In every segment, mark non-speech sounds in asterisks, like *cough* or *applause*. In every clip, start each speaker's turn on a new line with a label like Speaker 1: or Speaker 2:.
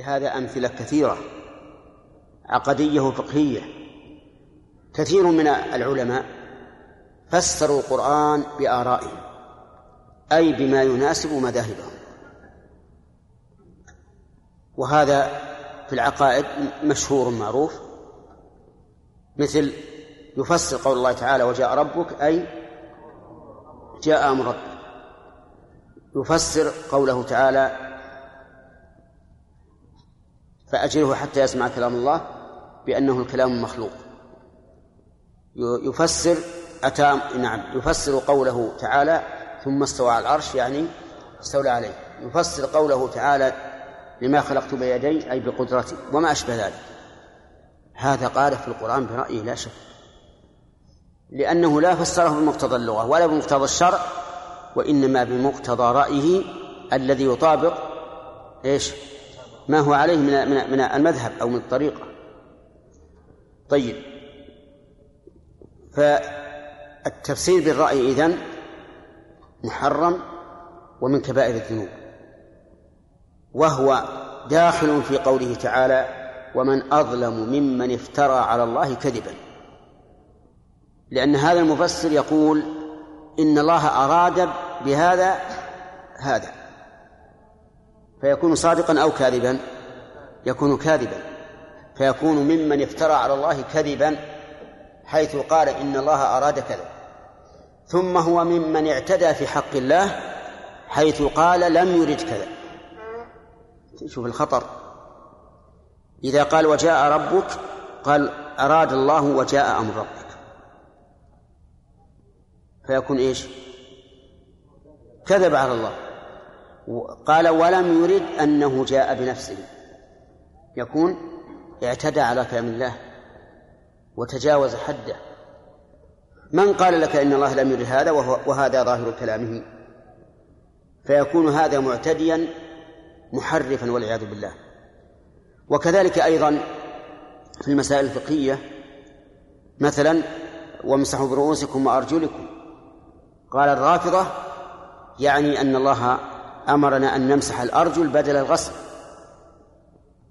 Speaker 1: لهذا أمثلة كثيرة عقدية وفقهية. كثير من العلماء فسروا القرآن بآرائهم أي بما يناسب مذاهبهم. وهذا في العقائد مشهور معروف مثل يفسر قول الله تعالى وجاء ربك أي جاء أمر ربك. يفسر قوله تعالى فأجره حتى يسمع كلام الله بأنه الكلام المخلوق يفسر أتى نعم يفسر قوله تعالى ثم استوى على العرش يعني استولى عليه. يفسر قوله تعالى لما خلقت بيدي أي بقدرتي وما أشبه ذلك. هذا قال في القرآن برأيه لا شك. لأنه لا فسره بمقتضى اللغة ولا بمقتضى الشرع وإنما بمقتضى رأيه الذي يطابق إيش؟ ما هو عليه من من المذهب أو من الطريقة. طيب. فالتفسير بالرأي إذن محرم ومن كبائر الذنوب. وهو داخل في قوله تعالى ومن أظلم ممن افترى على الله كذبا لأن هذا المفسر يقول إن الله أراد بهذا هذا. فيكون صادقا أو كاذبا. يكون كاذبا. فيكون ممن افترى على الله كذبا حيث قال إن الله أراد كذا. ثم هو ممن اعتدى في حق الله حيث قال لم يرد كذا. شوف الخطر. إذا قال وجاء ربك قال أراد الله وجاء أمر ربك. فيكون إيش؟ كذب على الله. قال ولم يرد أنه جاء بنفسه. يكون اعتدى على كلام الله وتجاوز حده. من قال لك إن الله لم يرد هذا وهو وهذا ظاهر كلامه؟ فيكون هذا معتديا محرفا والعياذ بالله. وكذلك أيضا في المسائل الفقهية مثلا وامسحوا برؤوسكم وأرجلكم. قال الرافضة يعني أن الله أمرنا أن نمسح الأرجل بدل الغسل.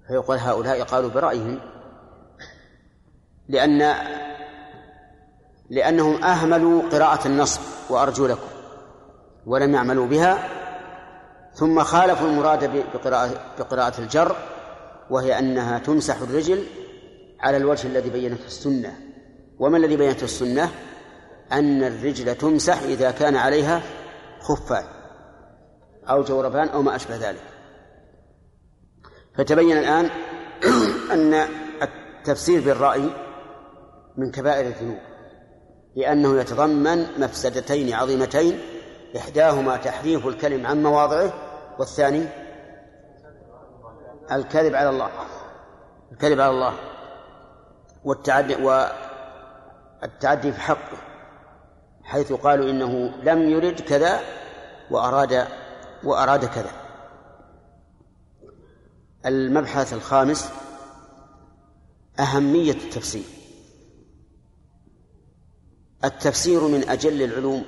Speaker 1: فيقول هؤلاء قالوا برأيهم لأن لأنهم أهملوا قراءة النصب وأرجلكم ولم يعملوا بها ثم خالفوا المراد بقراءة, بقراءة الجر وهي أنها تمسح الرجل على الوجه الذي بينته السنة. وما الذي بينته السنة؟ أن الرجل تمسح إذا كان عليها خفان. أو جوربان أو ما أشبه ذلك. فتبين الآن *clears throat* أن التفسير بالرأي من كبائر الذنوب لأنه يتضمن مفسدتين عظيمتين إحداهما تحريف الكلم عن مواضعه والثاني الكذب على الله الكذب على الله والتعدي والتعدي في حقه حيث قالوا إنه لم يرد كذا وأراد وأراد كذا. المبحث الخامس أهمية التفسير. التفسير من أجل العلوم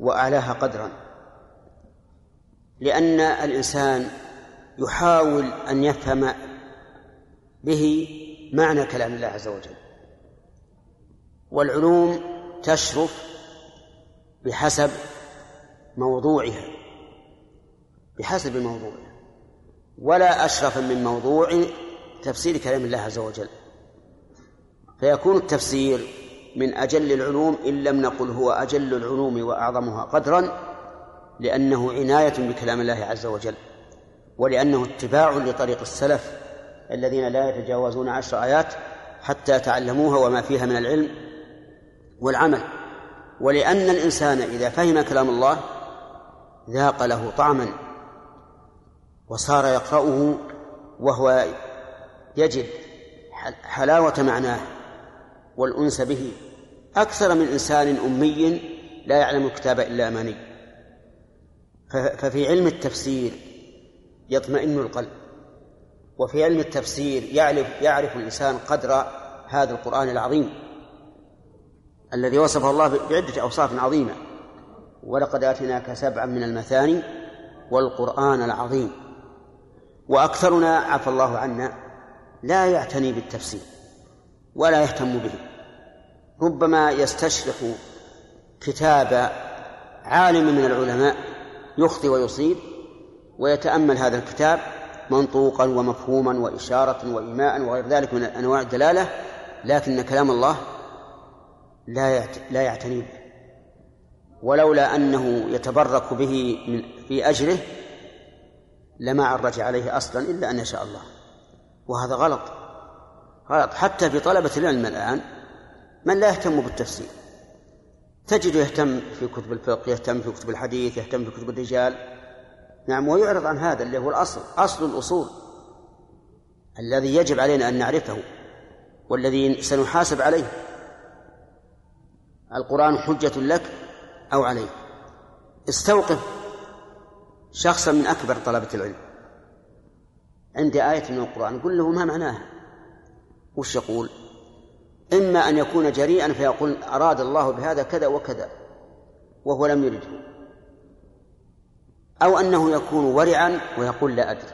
Speaker 1: وأعلاها قدرا لأن الإنسان يحاول أن يفهم به معنى كلام الله عز وجل. والعلوم تشرف بحسب موضوعها بحسب موضوعها ولا أشرف من موضوع تفسير كلام الله عز وجل. فيكون التفسير من أجل العلوم إن لم نقل هو أجل العلوم وأعظمها قدرا لأنه عناية بكلام الله عز وجل ولأنه اتباع لطريق السلف الذين لا يتجاوزون عشر آيات حتى تعلموها وما فيها من العلم والعمل. ولأن الإنسان إذا فهم كلام الله ذاق له طعما وصار يقرأه وهو يجد حلاوة معناه والأنس به. أكثر من إنسان أمي لا يعلم الكتاب إلا أماني ففي علم التفسير يطمئن القلب وفي علم التفسير يعرف يعرف الإنسان قدر هذا القرآن العظيم الذي وصفه الله بعدة أوصاف عظيمة. ولقد آتيناك سبعا من المثاني والقرآن العظيم. وأكثرنا عفى الله عنا لا يعتني بالتفسير ولا يهتم به. ربما يستشرق كتاب عالم من العلماء يخطي ويصيب ويتأمل هذا الكتاب منطوقا ومفهوما وإشارة وإيماء وغير ذلك من أنواع الدلالة لكن كلام الله لا لا يعتني به ولولا أنه يتبرك به من في أجره لما عرج عليه أصلا إلا أن يشاء الله. وهذا غلط. غلط. حتى في طلبة العلم الآن من لا يهتم بالتفسير. تجد يهتم في كتب الفقه يهتم في كتب الحديث يهتم في كتب الرجال. نعم ويعرض عن هذا اللي هو الأصل أصل الأصول. الذي يجب علينا أن نعرفه والذي سنحاسب عليه. القرآن حجة لك أو عليك استوقف شخصا من أكبر طلبة العلم. عند آية من القرآن قل له ما معناها؟ وش يقول؟ إما أن يكون جريئا فيقول أراد الله بهذا كذا وكذا وهو لم يرده. أو أنه يكون ورعا ويقول لا أدري.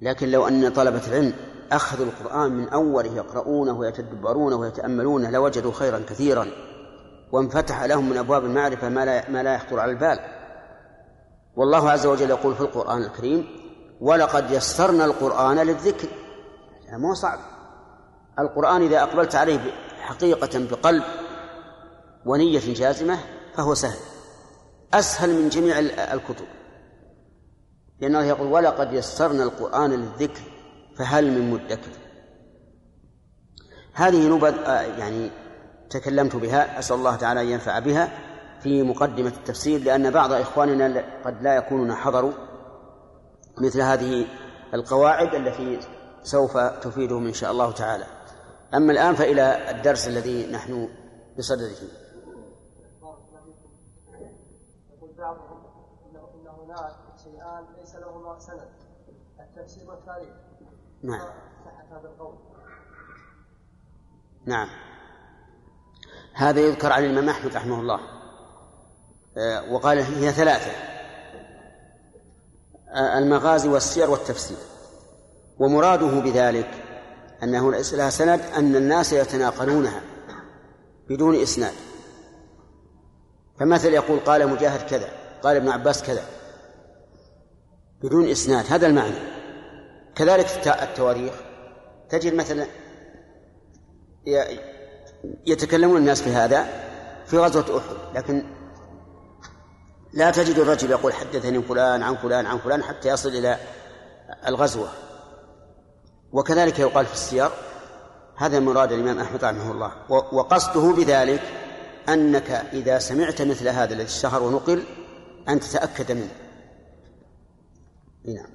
Speaker 1: لكن لو أن طلبة العلم أخذوا القرآن من أوله يقرؤونه ويتدبرونه ويتأملونه لوجدوا خيرا كثيرا. وانفتح لهم من أبواب المعرفة ما لا, ما لا يخطر على البال. والله عز وجل يقول في القرآن الكريم ولقد يسرنا القرآن للذكر. يعني مو صعب. القرآن إذا أقبلت عليه حقيقة بقلب ونية جازمة فهو سهل. أسهل من جميع الكتب. لأنه يقول ولقد يسرنا القرآن للذكر. فهل من مدكر؟ هذه نبذ آه، يعني تكلمت بها أسأل الله تعالى أن ينفع بها في مقدمة التفسير لأن بعض إخواننا قد لا يكونون حضروا مثل هذه القواعد التي سوف تفيدهم إن شاء الله تعالى. أما الآن فإلى الدرس الذي نحن بصدده.
Speaker 2: يقول بعضهم إن هناك شيئان ليس لهما سند. التفسير والتاريخ.
Speaker 1: نعم.
Speaker 2: صحة هذا القول.
Speaker 1: نعم. هذا يذكر عن الإمام أحمد رحمه الله. آه، وقال هي ثلاثة. آه، المغازي والسير والتفسير. ومراده بذلك أنه ليس لها سند أن الناس يتناقلونها بدون إسناد. فمثل يقول قال مجاهد كذا قال ابن عباس كذا بدون إسناد. هذا المعنى. كذلك التواريخ. تجد مثلا يتكلمون الناس في هذا في غزوة أحد لكن لا تجد الرجل يقول حدثني فلان عن فلان عن فلان حتى يصل إلى الغزوة. وكذلك يقال في السير هذا مراد الإمام أحمد رحمه الله وقصده بذلك أنك إذا سمعت مثل هذا الذي اشتهر ونقل أن تتأكد منه. نعم.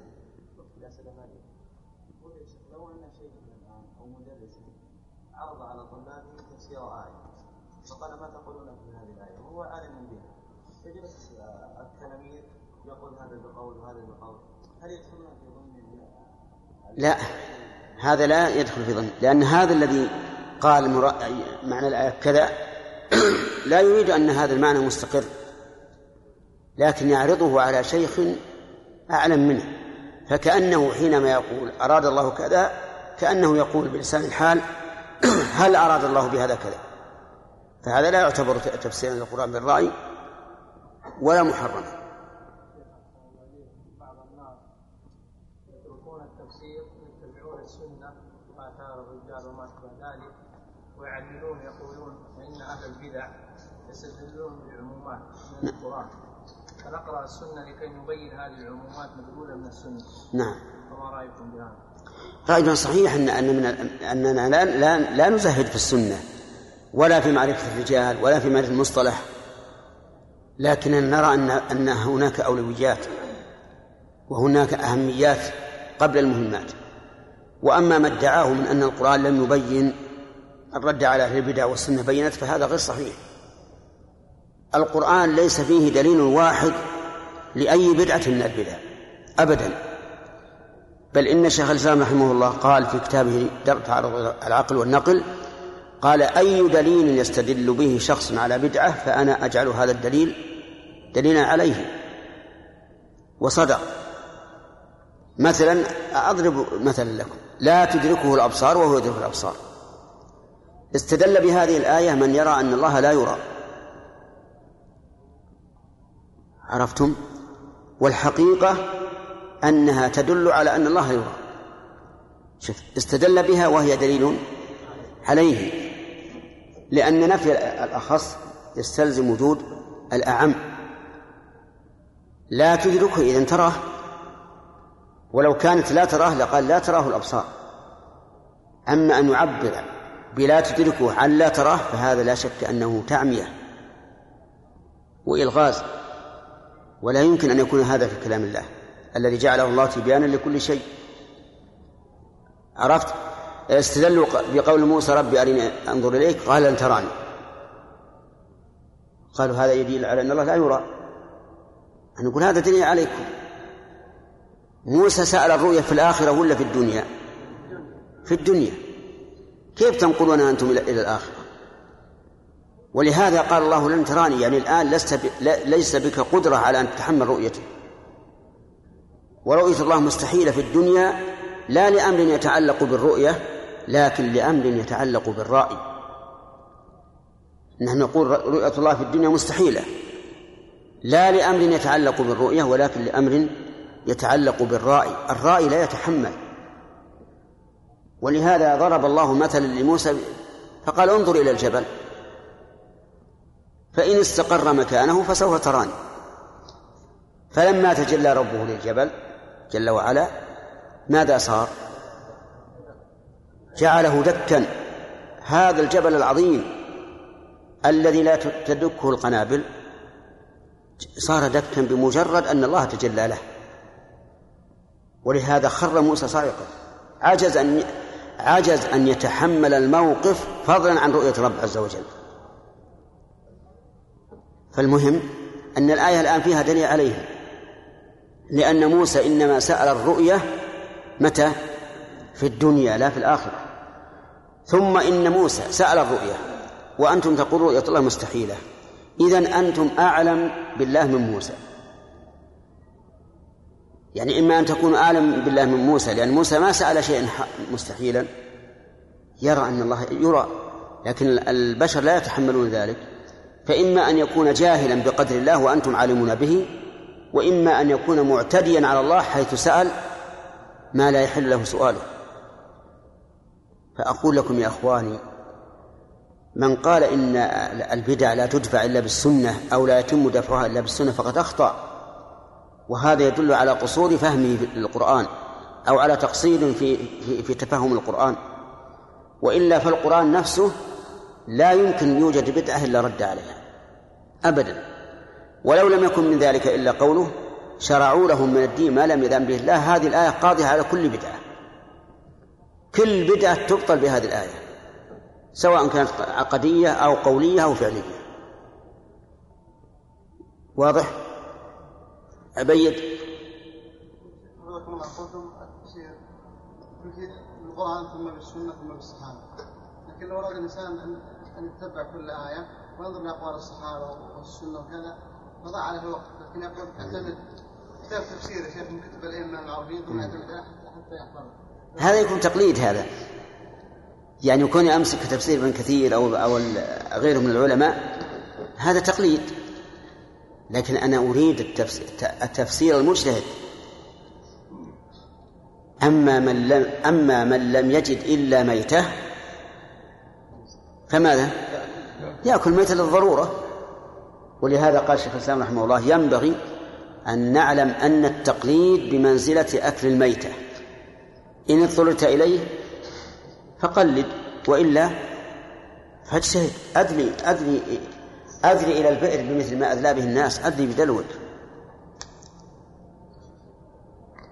Speaker 1: لا؟ هذا لا يدخل في ظن لأن هذا الذي قال معنى الآية كذا لا يريد أن هذا المعنى مستقر لكن يعرضه على شيخ أعلم منه فكأنه حينما يقول أراد الله كذا كأنه يقول بلسان الحال *clears throat* هل أراد الله بهذا كذا؟ فهذا لا يعتبر تفسيرا للقرآن بالرأي ولا محرما
Speaker 2: من القرآن فنقرأ السنة لكي نبين هذه العمومات مدلولة من السنة.
Speaker 1: نعم.
Speaker 2: فما رأيكم بهذا؟
Speaker 1: رأينا صحيح أن أننا لا, لا, لا نزهد في السنة ولا في معرفة الرجال ولا في معرفة المصطلح. لكننا نرى أن أن هناك أولويات وهناك أهميات قبل المهمات. وأما ما ادعاه من أن القرآن لم يبين الرد على أهل البدع والسنة بينت فهذا غير صحيح. القرآن ليس فيه دليل واحد لأي بدعة من البدع. أبدا. بل إن شيخ الإسلام رحمه الله قال في كتابه درء تعارض العقل والنقل قال أي دليل يستدل به شخص على بدعة فأنا أجعل هذا الدليل دليلا عليه. وصدق. مثلا أضرب مثلا لكم. لا تدركه الأبصار وهو يدرك الأبصار. استدل بهذه الآية من يرى أن الله لا يرى. عرفتم؟ والحقيقة أنها تدل على أن الله يرى. شوف استدل بها وهي دليل عليه لأن نفي الأخص يستلزم وجود الأعم. لا تدركه إذا تراه ولو كانت لا تراه لقال لا تراه الأبصار. أما أن يعبر بلا تدركه عن لا تراه فهذا لا شك أنه تعمية وإلغاز. ولا يمكن أن يكون هذا في كلام الله الذي جعله الله تبيانا لكل شيء. عرفت؟ استدلوا بقول موسى ربي أرني أنظر إليك. قال لن تراني. قالوا هذا يدل على أن الله لا يرى. نقول هذا دليل عليكم. موسى سأل الرؤيا في الآخرة ولا في الدنيا؟ في الدنيا. كيف تنقلون أنتم إلى الآخرة؟ ولهذا قال الله لن تراني يعني الآن لست ب... ليس بك قدرة على أن تتحمل رؤيته ورؤية الله مستحيلة في الدنيا لا لأمر يتعلق بالرؤية لكن لأمر يتعلق بالرأي. نحن نقول رؤية الله في الدنيا مستحيلة. لا لأمر يتعلق بالرؤية ولكن لأمر يتعلق بالرأي. الرأي لا يتحمل. ولهذا ضرب الله مثلا لموسى فقال انظر إلى الجبل. فإن استقر مكانه فسوف تراني. فلما تجلى ربه للجبل جل وعلا ماذا صار؟ جعله دكا. هذا الجبل العظيم الذي لا تدكه القنابل صار دكا بمجرد أن الله تجلى له. ولهذا خر موسى صاعقا عجز أن عجز أن يتحمل الموقف فضلا عن رؤية رب عز وجل. فالمهم أن الآية الآن فيها دليل عليها لأن موسى إنما سأل الرؤية متى؟ في الدنيا لا في الآخرة. ثم إن موسى سأل الرؤية وأنتم تقولون رؤية الله مستحيلة. إذا أنتم أعلم بالله من موسى. يعني إما أن تكونوا أعلم بالله من موسى لأن موسى ما سأل شيئا مستحيلا. يرى أن الله يرى لكن البشر لا يتحملون ذلك. فإما أن يكون جاهلا بقدر الله وأنتم عالمون به وإما أن يكون معتديا على الله حيث سأل ما لا يحل له سؤاله. فأقول لكم يا أخواني من قال إن البدع لا تدفع إلا بالسنة أو لا يتم دفعها إلا بالسنة فقد أخطأ وهذا يدل على قصور فهمه للقرآن أو على تقصير في في, في تفهم القرآن. وإلا فالقرآن نفسه لا يمكن يوجد بدعة إلا رد عليها. أبدا. ولو لم يكن من ذلك إلا قوله شرعوا لهم من الدين ما لم يذن به الله هذه الآية قاضية على كل بدعة. كل بدعة تبطل بهذه الآية سواء كانت عقدية أو قولية أو فعلية. واضح؟ أبيد
Speaker 3: ثم بالسنة ثم بالصحابة لكن لو أراد الإنسان أن يتبع كل آية وينظر لأقوال الصحابة والسنة وكذا فضاع عليه الوقت. لكن يقول اعتمد كتاب تفسير شيخ من كتب الأئمة المعروفين ثم اعتمد حتى يحفظه.
Speaker 1: هذا يكون تقليد هذا. يعني يكون أمسك تفسير ابن كثير أو أو غيره من العلماء هذا تقليد. لكن أنا أريد التفسير, المجتهد. أما من لم أما من لم يجد إلا ميتة فماذا؟ يأكل ميتة للضرورة. ولهذا قال شيخ الإسلام رحمه الله ينبغي أن نعلم أن التقليد بمنزلة أكل الميتة. إن اضطررت إليه فقلد وإلا فاجتهد. أدري أدري أدري إلى البئر بمثل ما أدلى به الناس. أدري بدلوك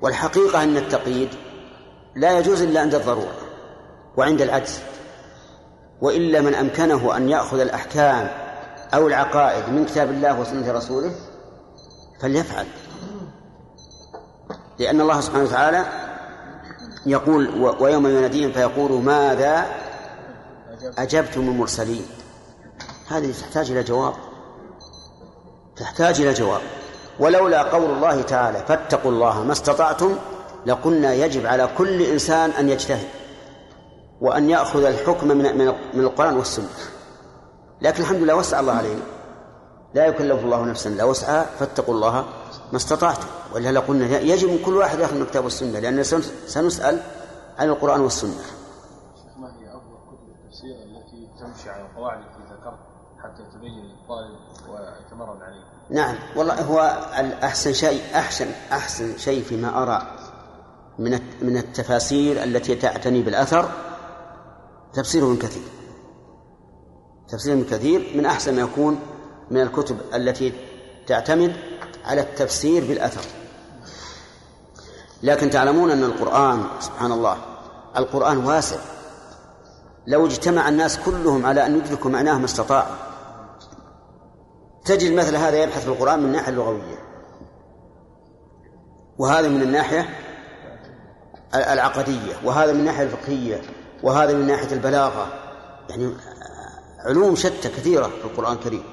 Speaker 1: والحقيقة أن التقييد لا يجوز إلا عند الضرورة وعند العجز. وإلا من أمكنه أن يأخذ الأحكام أو العقائد من كتاب الله وسنة رسوله فليفعل. لأن الله سبحانه وتعالى يقول ويوم يناديهم فيقول ماذا أجبتم المرسلين؟ هذه تحتاج إلى جواب. تحتاج إلى جواب. ولولا قول الله تعالى فاتقوا الله ما استطعتم لقلنا يجب على كل إنسان أن يجتهد. وأن يأخذ الحكم من من القرآن والسنة لكن الحمد لله وسع الله علينا لا يكلف الله نفسا لا وسعها فاتقوا الله ما استطعتم ولا لقلنا يجب كل واحد يأخذ من الكتاب والسنة لأن سنسأل عن القرآن والسنة.
Speaker 4: ما هي افضل كتب التفسير التي تمشي على القواعد التي ذكرت حتى تبين للطالب ويتمرن عليه؟
Speaker 1: نعم والله هو احسن شيء احسن أحسن شيء فيما أرى من من التفاسير التي تعتني بالأثر تفسير ابن كثير. تفسير ابن كثير من أحسن ما يكون من الكتب التي تعتمد على التفسير بالأثر. لكن تعلمون أن القرآن سبحان الله القرآن واسع. لو اجتمع الناس كلهم على أن يدركوا معناه ما استطاعوا. تجد مثل هذا يبحث في القرآن من الناحية اللغوية. وهذا من الناحية العقدية وهذا من الناحية الفقهية. وهذا من ناحية البلاغة. يعني علوم شتى كثيرة في القرآن الكريم.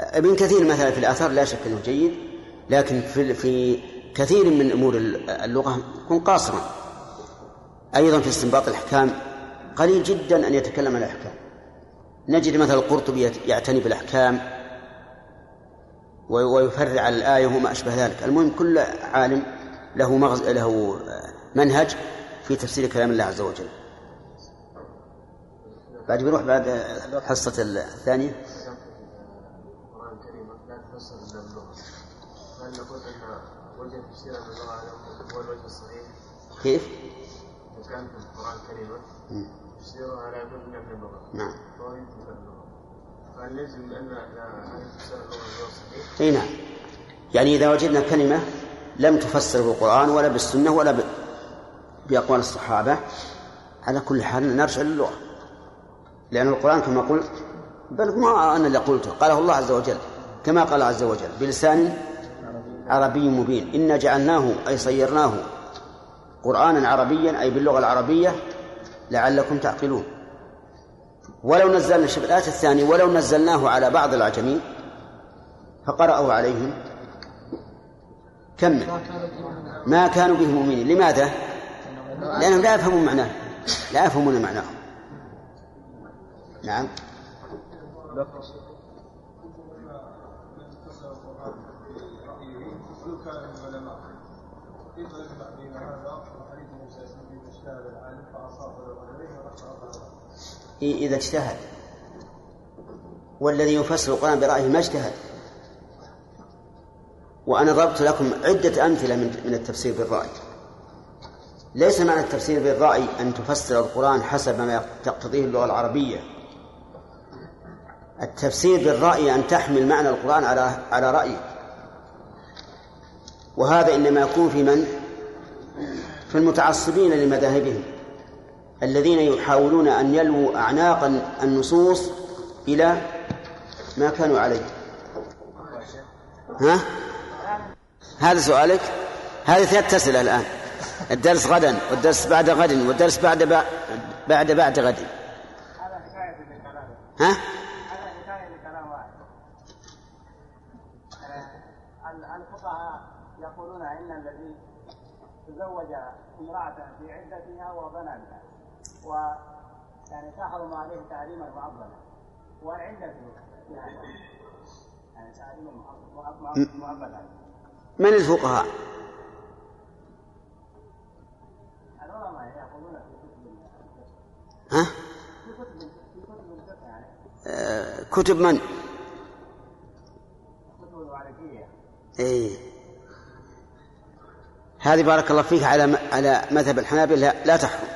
Speaker 1: ابن كثير مثلا في الآثار لا شك أنه جيد لكن في في كثير من أمور اللغة يكون قاصرا. أيضا في استنباط الأحكام قليل جدا أن يتكلم عن الأحكام. نجد مثلا القرطبي يعتني بالأحكام ويفرع على الآية وما أشبه ذلك. المهم كل عالم له مغز له منهج في تفسير كلام الله عز وجل بعد بيروح بعد الحصة الثانية؟ كيف؟ القران كلمه تفسيرها نعم فهل؟ أي نعم يعني إذا وجدنا كلمة لم تفسر بالقرآن ولا بالسنة ولا بأقوال الصحابة على كل حال نرجع للغة. لأن القرآن كما قلت بل ما أنا اللي قلته قاله الله عز وجل كما قال عز وجل بلسان عربي مبين إنا جعلناه أي صيرناه قرآنا عربيا أي باللغة العربية لعلكم تعقلون. ولو نزلنا شوف الآية الثانية ولو نزلناه على بعض العجمين فقرأوا عليهم. كمل ما كانوا به مؤمنين. لماذا؟ لأنهم لا يفهمون معناه. لا يفهمون معناه. نعم. إذا اجتهد. والذي يفسر القرآن برأيه ما اجتهد. وأنا ضربت لكم عدة أمثلة من التفسير بالرأي. ليس معنى التفسير بالرأي أن تفسر القرآن حسب ما تقتضيه اللغة العربية. التفسير بالرأي أن تحمل معنى القرآن على على رأيك. وهذا إنما يكون في من؟ في المتعصبين لمذاهبهم الذين يحاولون أن يلووا أعناق النصوص إلى ما كانوا عليه. ها؟ هذا سؤالك؟ هذه ثلاث أسئلة الآن. الدرس غدا والدرس بعد غد والدرس بعد بعد بعد غد ها؟
Speaker 5: الفقهاء يقولون إن الذي تزوج امرأة في عدتها وبنى بها و يعني تحرم عليه والعلة يعني
Speaker 1: من الفقهاء؟ ها؟ آه كتب من؟ اي هذه بارك الله فيك على على مذهب الحنابلة لا, لا تحرم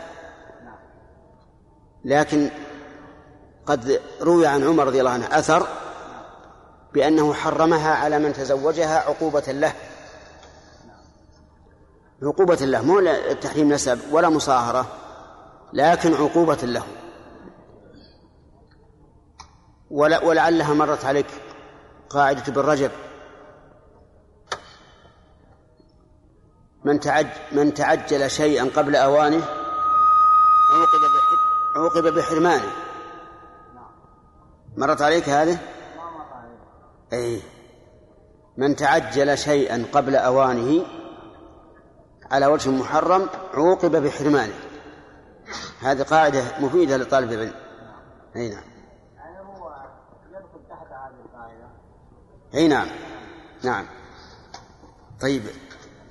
Speaker 1: لكن قد روي عن عمر رضي الله عنه أثر بأنه حرمها على من تزوجها عقوبة له عقوبة له مو تحريم نسب ولا مصاهرة لكن عقوبة له. ولعلها مرت عليك قاعدة ابن رجب. من تعج من تعجل شيئا قبل أوانه عوقب عوقب بحرمانه. مرت عليك هذه؟ أي من تعجل شيئا قبل أوانه على وجه محرم عوقب بحرمانه. هذه قاعدة مفيدة لطالب العلم. أي نعم.
Speaker 5: يعني
Speaker 1: أي نعم. نعم. طيب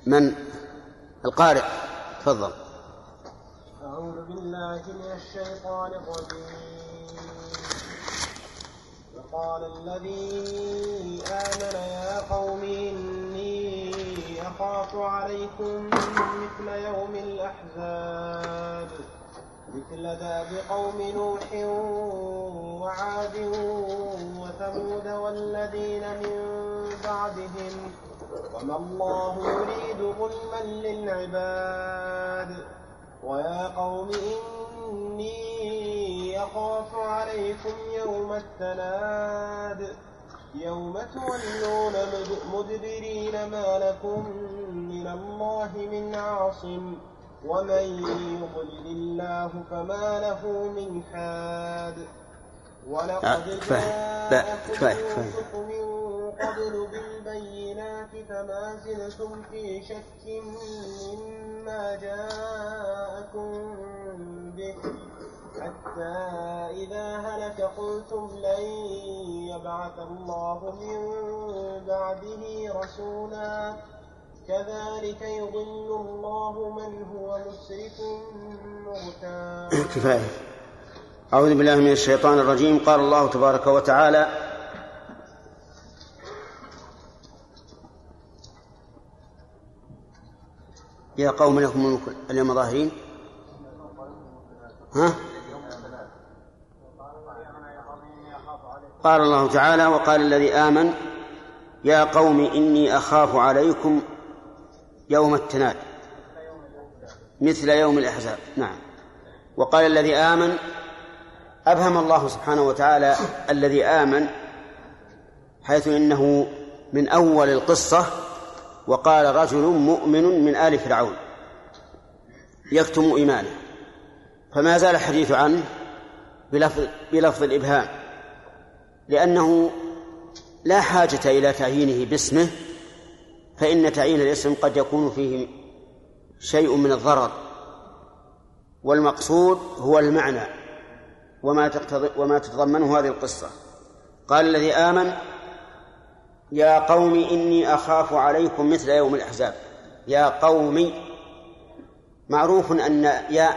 Speaker 1: من؟ القارئ. تفضل.
Speaker 6: أعوذ بالله من الشيطان الرجيم. وقال الذي آمن يا قوم إني أخاف عليكم مثل يوم الأحزاب مثل داب قوم نوح وعاد وثمود والذين من بعدهم وما الله يريد ظلما للعباد. ويا قوم إني أخاف عليكم يوم التناد. يوم تولون مد- مدبرين ما لكم من الله من عاصم ومن يضلل الله فما له من حاد
Speaker 1: آه،
Speaker 6: ولقد.
Speaker 1: لا،
Speaker 6: جاءكم. يوسف من قبل بالبينات فما زلتم في شك مما جاءكم به حتى إذا هلك قلتم لن يبعث الله من بعده رسولا. كذلك يضل الله من هو مسرف مرتاب.
Speaker 1: كفاية. أعوذ بالله من الشيطان الرجيم. قال الله تبارك وتعالى يا قوم لكم الملك اليوم ظاهرين. ها؟ قال الله تعالى وقال الذي آمن يا قوم إني أخاف عليكم يوم التناد مثل يوم الأحزاب. نعم. وقال الذي آمن أبهم الله سبحانه وتعالى الذي آمن حيث إنه من أول القصة وقال رجل مؤمن من آل فرعون يكتم إيمانه. فما زال الحديث عنه بلفظ, بلفظ الإبهام. لأنه لا حاجة إلى تعيينه باسمه فإن تعيين الاسم قد يكون فيه شيء من الضرر. والمقصود هو المعنى وما تقتضي وما تتضمنه هذه القصة. قال الذي آمن يا قوم إني أخاف عليكم مثل يوم الأحزاب. يا قوم معروف أن يا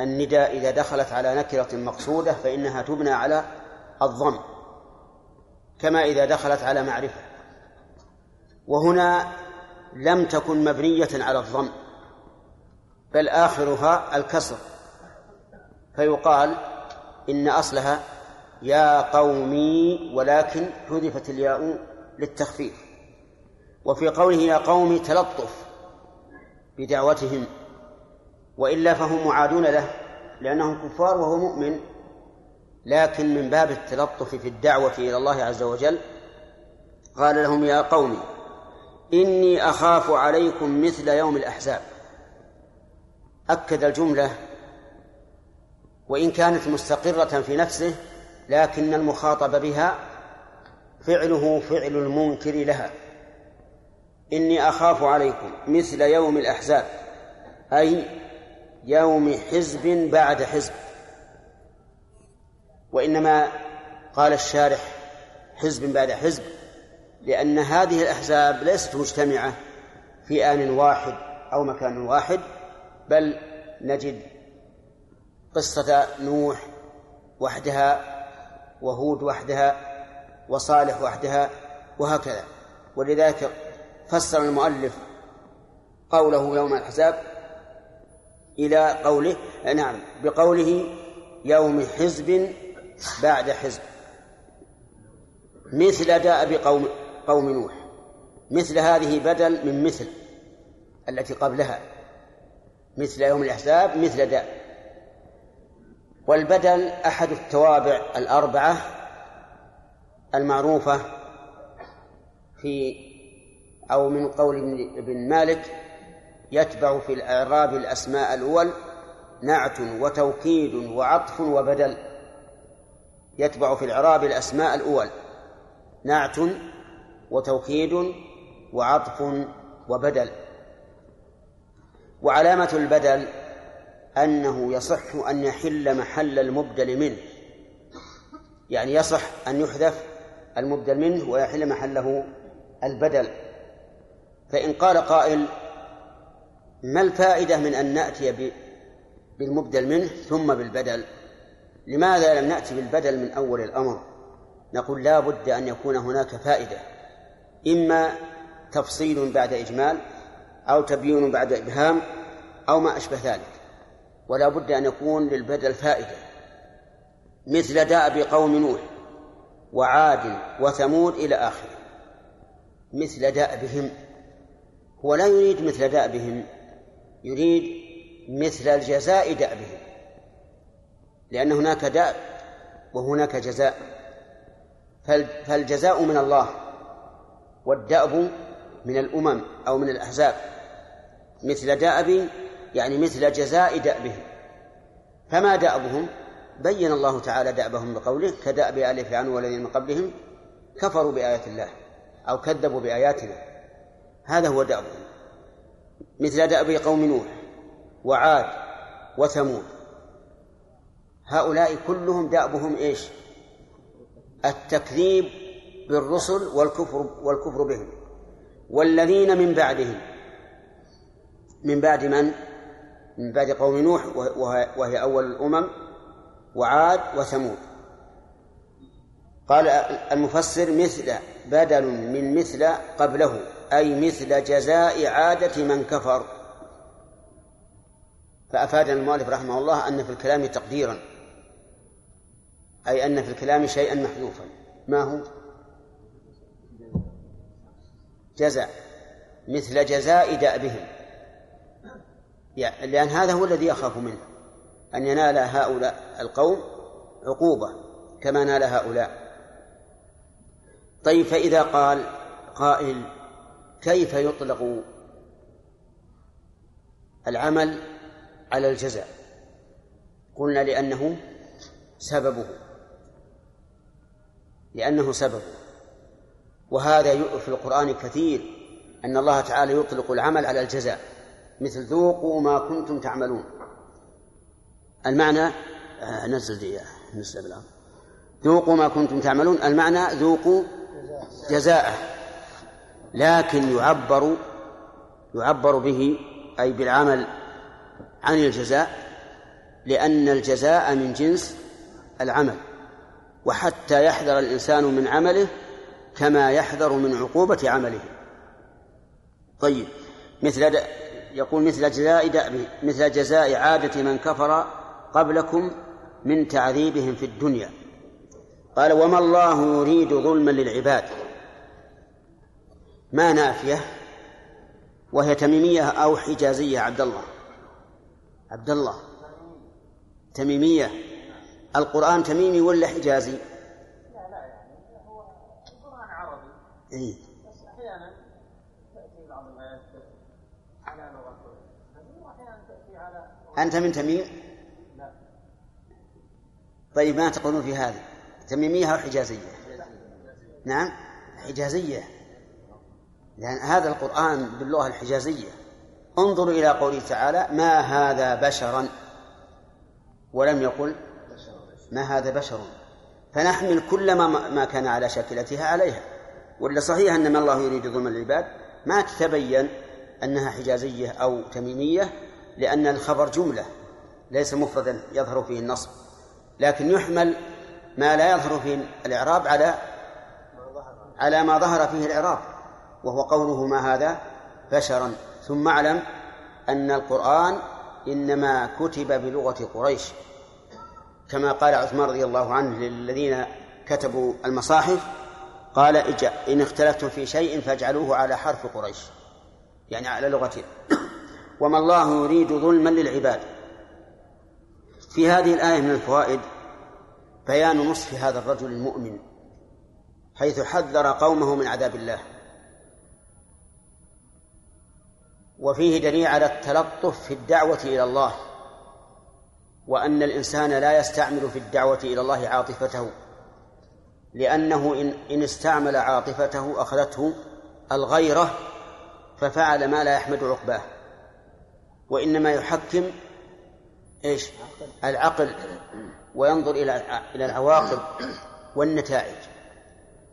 Speaker 1: النداء إذا دخلت على نكرة مقصودة فإنها تبنى على الضم. كما إذا دخلت على معرفة. وهنا لم تكن مبنية على الضم بل آخرها الكسر. فيقال إن أصلها يا قومي ولكن حذفت الياء للتخفيف. وفي قوله يا قوم تلطف بدعوتهم وإلا فهم معادون له لأنهم كفار وهو مؤمن. لكن من باب التلطف في الدعوة إلى الله عز وجل قال لهم يا قوم إني أخاف عليكم مثل يوم الأحزاب. أكد الجملة وإن كانت مستقرة في نفسه لكن المخاطب بها فعله فعل المنكر لها. إني أخاف عليكم مثل يوم الأحزاب أي يوم حزب بعد حزب. وإنما قال الشارح حزب بعد حزب لأن هذه الأحزاب ليست مجتمعة في آن واحد أو مكان واحد بل نجد قصة نوح وحدها وهود وحدها وصالح وحدها وهكذا. ولذلك فسر المؤلف قوله يوم الأحزاب إلى قوله نعم بقوله يوم حزب بعد حزب. مثل داء بقوم قوم نوح. مثل هذه بدل من مثل التي قبلها. مثل يوم الأحزاب مثل داء والبدل أحد التوابع الأربعة المعروفة في أو من قول ابن مالك يتبع في الإعراب الأسماء الأول نعت وتوكيد وعطف وبدل. يتبع في الإعراب الأسماء الأول. نعت وتوكيد وعطف وبدل. وعلامة البدل أنه يصح أن يحل محل المبدل منه. يعني يصح أن يحذف المبدل منه ويحل محله البدل. فإن قال قائل ما الفائدة من أن نأتي بالمبدل منه ثم بالبدل؟ لماذا لم نأتي بالبدل من أول الأمر؟ نقول لا بد أن يكون هناك فائدة إما تفصيل بعد إجمال أو تبيين بعد إبهام أو ما أشبه ذلك ولا بد أن يكون للبدل فائدة. مثل دأب قوم نوح وعاد وثمود إلى آخره. مثل دأبهم هو لا يريد مثل دأبهم يريد مثل الجزاء دأبهم لأن هناك دأب وهناك جزاء. فالجزاء من الله والدأب من الأمم أو من الأحزاب. مثل دأب يعني مثل جزاء دأبهم. فما دأبهم؟ بين الله تعالى دأبهم بقوله كدأب آل فرعون والذين من قبلهم كفروا بآيات الله أو كذبوا بآياتنا. هذا هو دأبهم. مثل دأب قوم نوح وعاد وثمود. هؤلاء كلهم دأبهم إيش؟ التكذيب بالرسل والكفر والكفر بهم. والذين من بعدهم. من بعد من؟ من بعد قوم نوح وهي أول الأمم وعاد وثمود. قال المفسر مثل بدل من مثل قبله أي مثل جزاء عادة من كفر. فأفادنا المؤلف رحمه الله أن في الكلام تقديرا. أي أن في الكلام شيئا محذوفا. ما هو؟ جزاء. مثل جزاء دأبهم لأن هذا هو الذي يخاف منه. أن ينال هؤلاء القوم عقوبة كما نال هؤلاء. طيب فإذا قال قائل كيف يطلق العمل على الجزاء؟ قلنا لأنه سببه. لأنه سببه وهذا في القرآن كثير أن الله تعالى يطلق العمل على الجزاء. مثل ذوقوا ما كنتم تعملون. المعنى آه نزل دي نزل بالأمر ذوقوا ما كنتم تعملون. المعنى ذوقوا جزاءه. لكن يعبر يعبر به أي بالعمل عن الجزاء لأن الجزاء من جنس العمل. وحتى يحذر الإنسان من عمله كما يحذر من عقوبة عمله. طيب مثل يقول مثل جزاء مثل جزاء عادة من كفر قبلكم من تعذيبهم في الدنيا. قال وما الله يريد ظلما للعباد. ما نافية وهي تميمية أو حجازية عبد الله. عبد الله. تميمية. القرآن تميمي ولا حجازي؟
Speaker 5: لا لا يعني هو القرآن عربي.
Speaker 1: إيه؟
Speaker 5: بس أحيانا تأتي بعض الآيات على لغة وأحيانا تأتي على
Speaker 1: أنت من تميم؟
Speaker 5: لا
Speaker 1: طيب ما تقولون في هذا تميمية أو حجازية؟ نعم. حجازية. لأن هذا القرآن باللغة الحجازية. انظروا إلى قوله تعالى ما هذا بشرا؟ ولم يقل ما هذا بشر؟ فنحمل كل ما, ما كان على شاكلتها عليها. ولا صحيح أن ما الله يريد ظلم العباد؟ ما تتبين أنها حجازية أو تميمية لأن الخبر جملة ليس مفردا يظهر فيه النصب لكن يحمل ما لا يظهر فيه الإعراب على على ما ظهر فيه الإعراب. وهو قوله ما هذا؟ بشرا. ثم اعلم أن القرآن إنما كتب بلغة قريش. كما قال عثمان رضي الله عنه للذين كتبوا المصاحف قال إن اختلفتم في شيء فاجعلوه على حرف قريش. يعني على لغته *clears throat* وما الله يريد ظلما للعباد. في هذه الآية من الفوائد بيان نصف هذا الرجل المؤمن حيث حذر قومه من عذاب الله. وفيه دليل على التلطف في الدعوة إلى الله. وأن الإنسان لا يستعمل في الدعوة إلى الله عاطفته لأنه إن, إن استعمل عاطفته أخذته الغيرة ففعل ما لا يحمد عقباه. وإنما يحكم إيش؟ العقل وينظر إلى إلى العواقب والنتائج.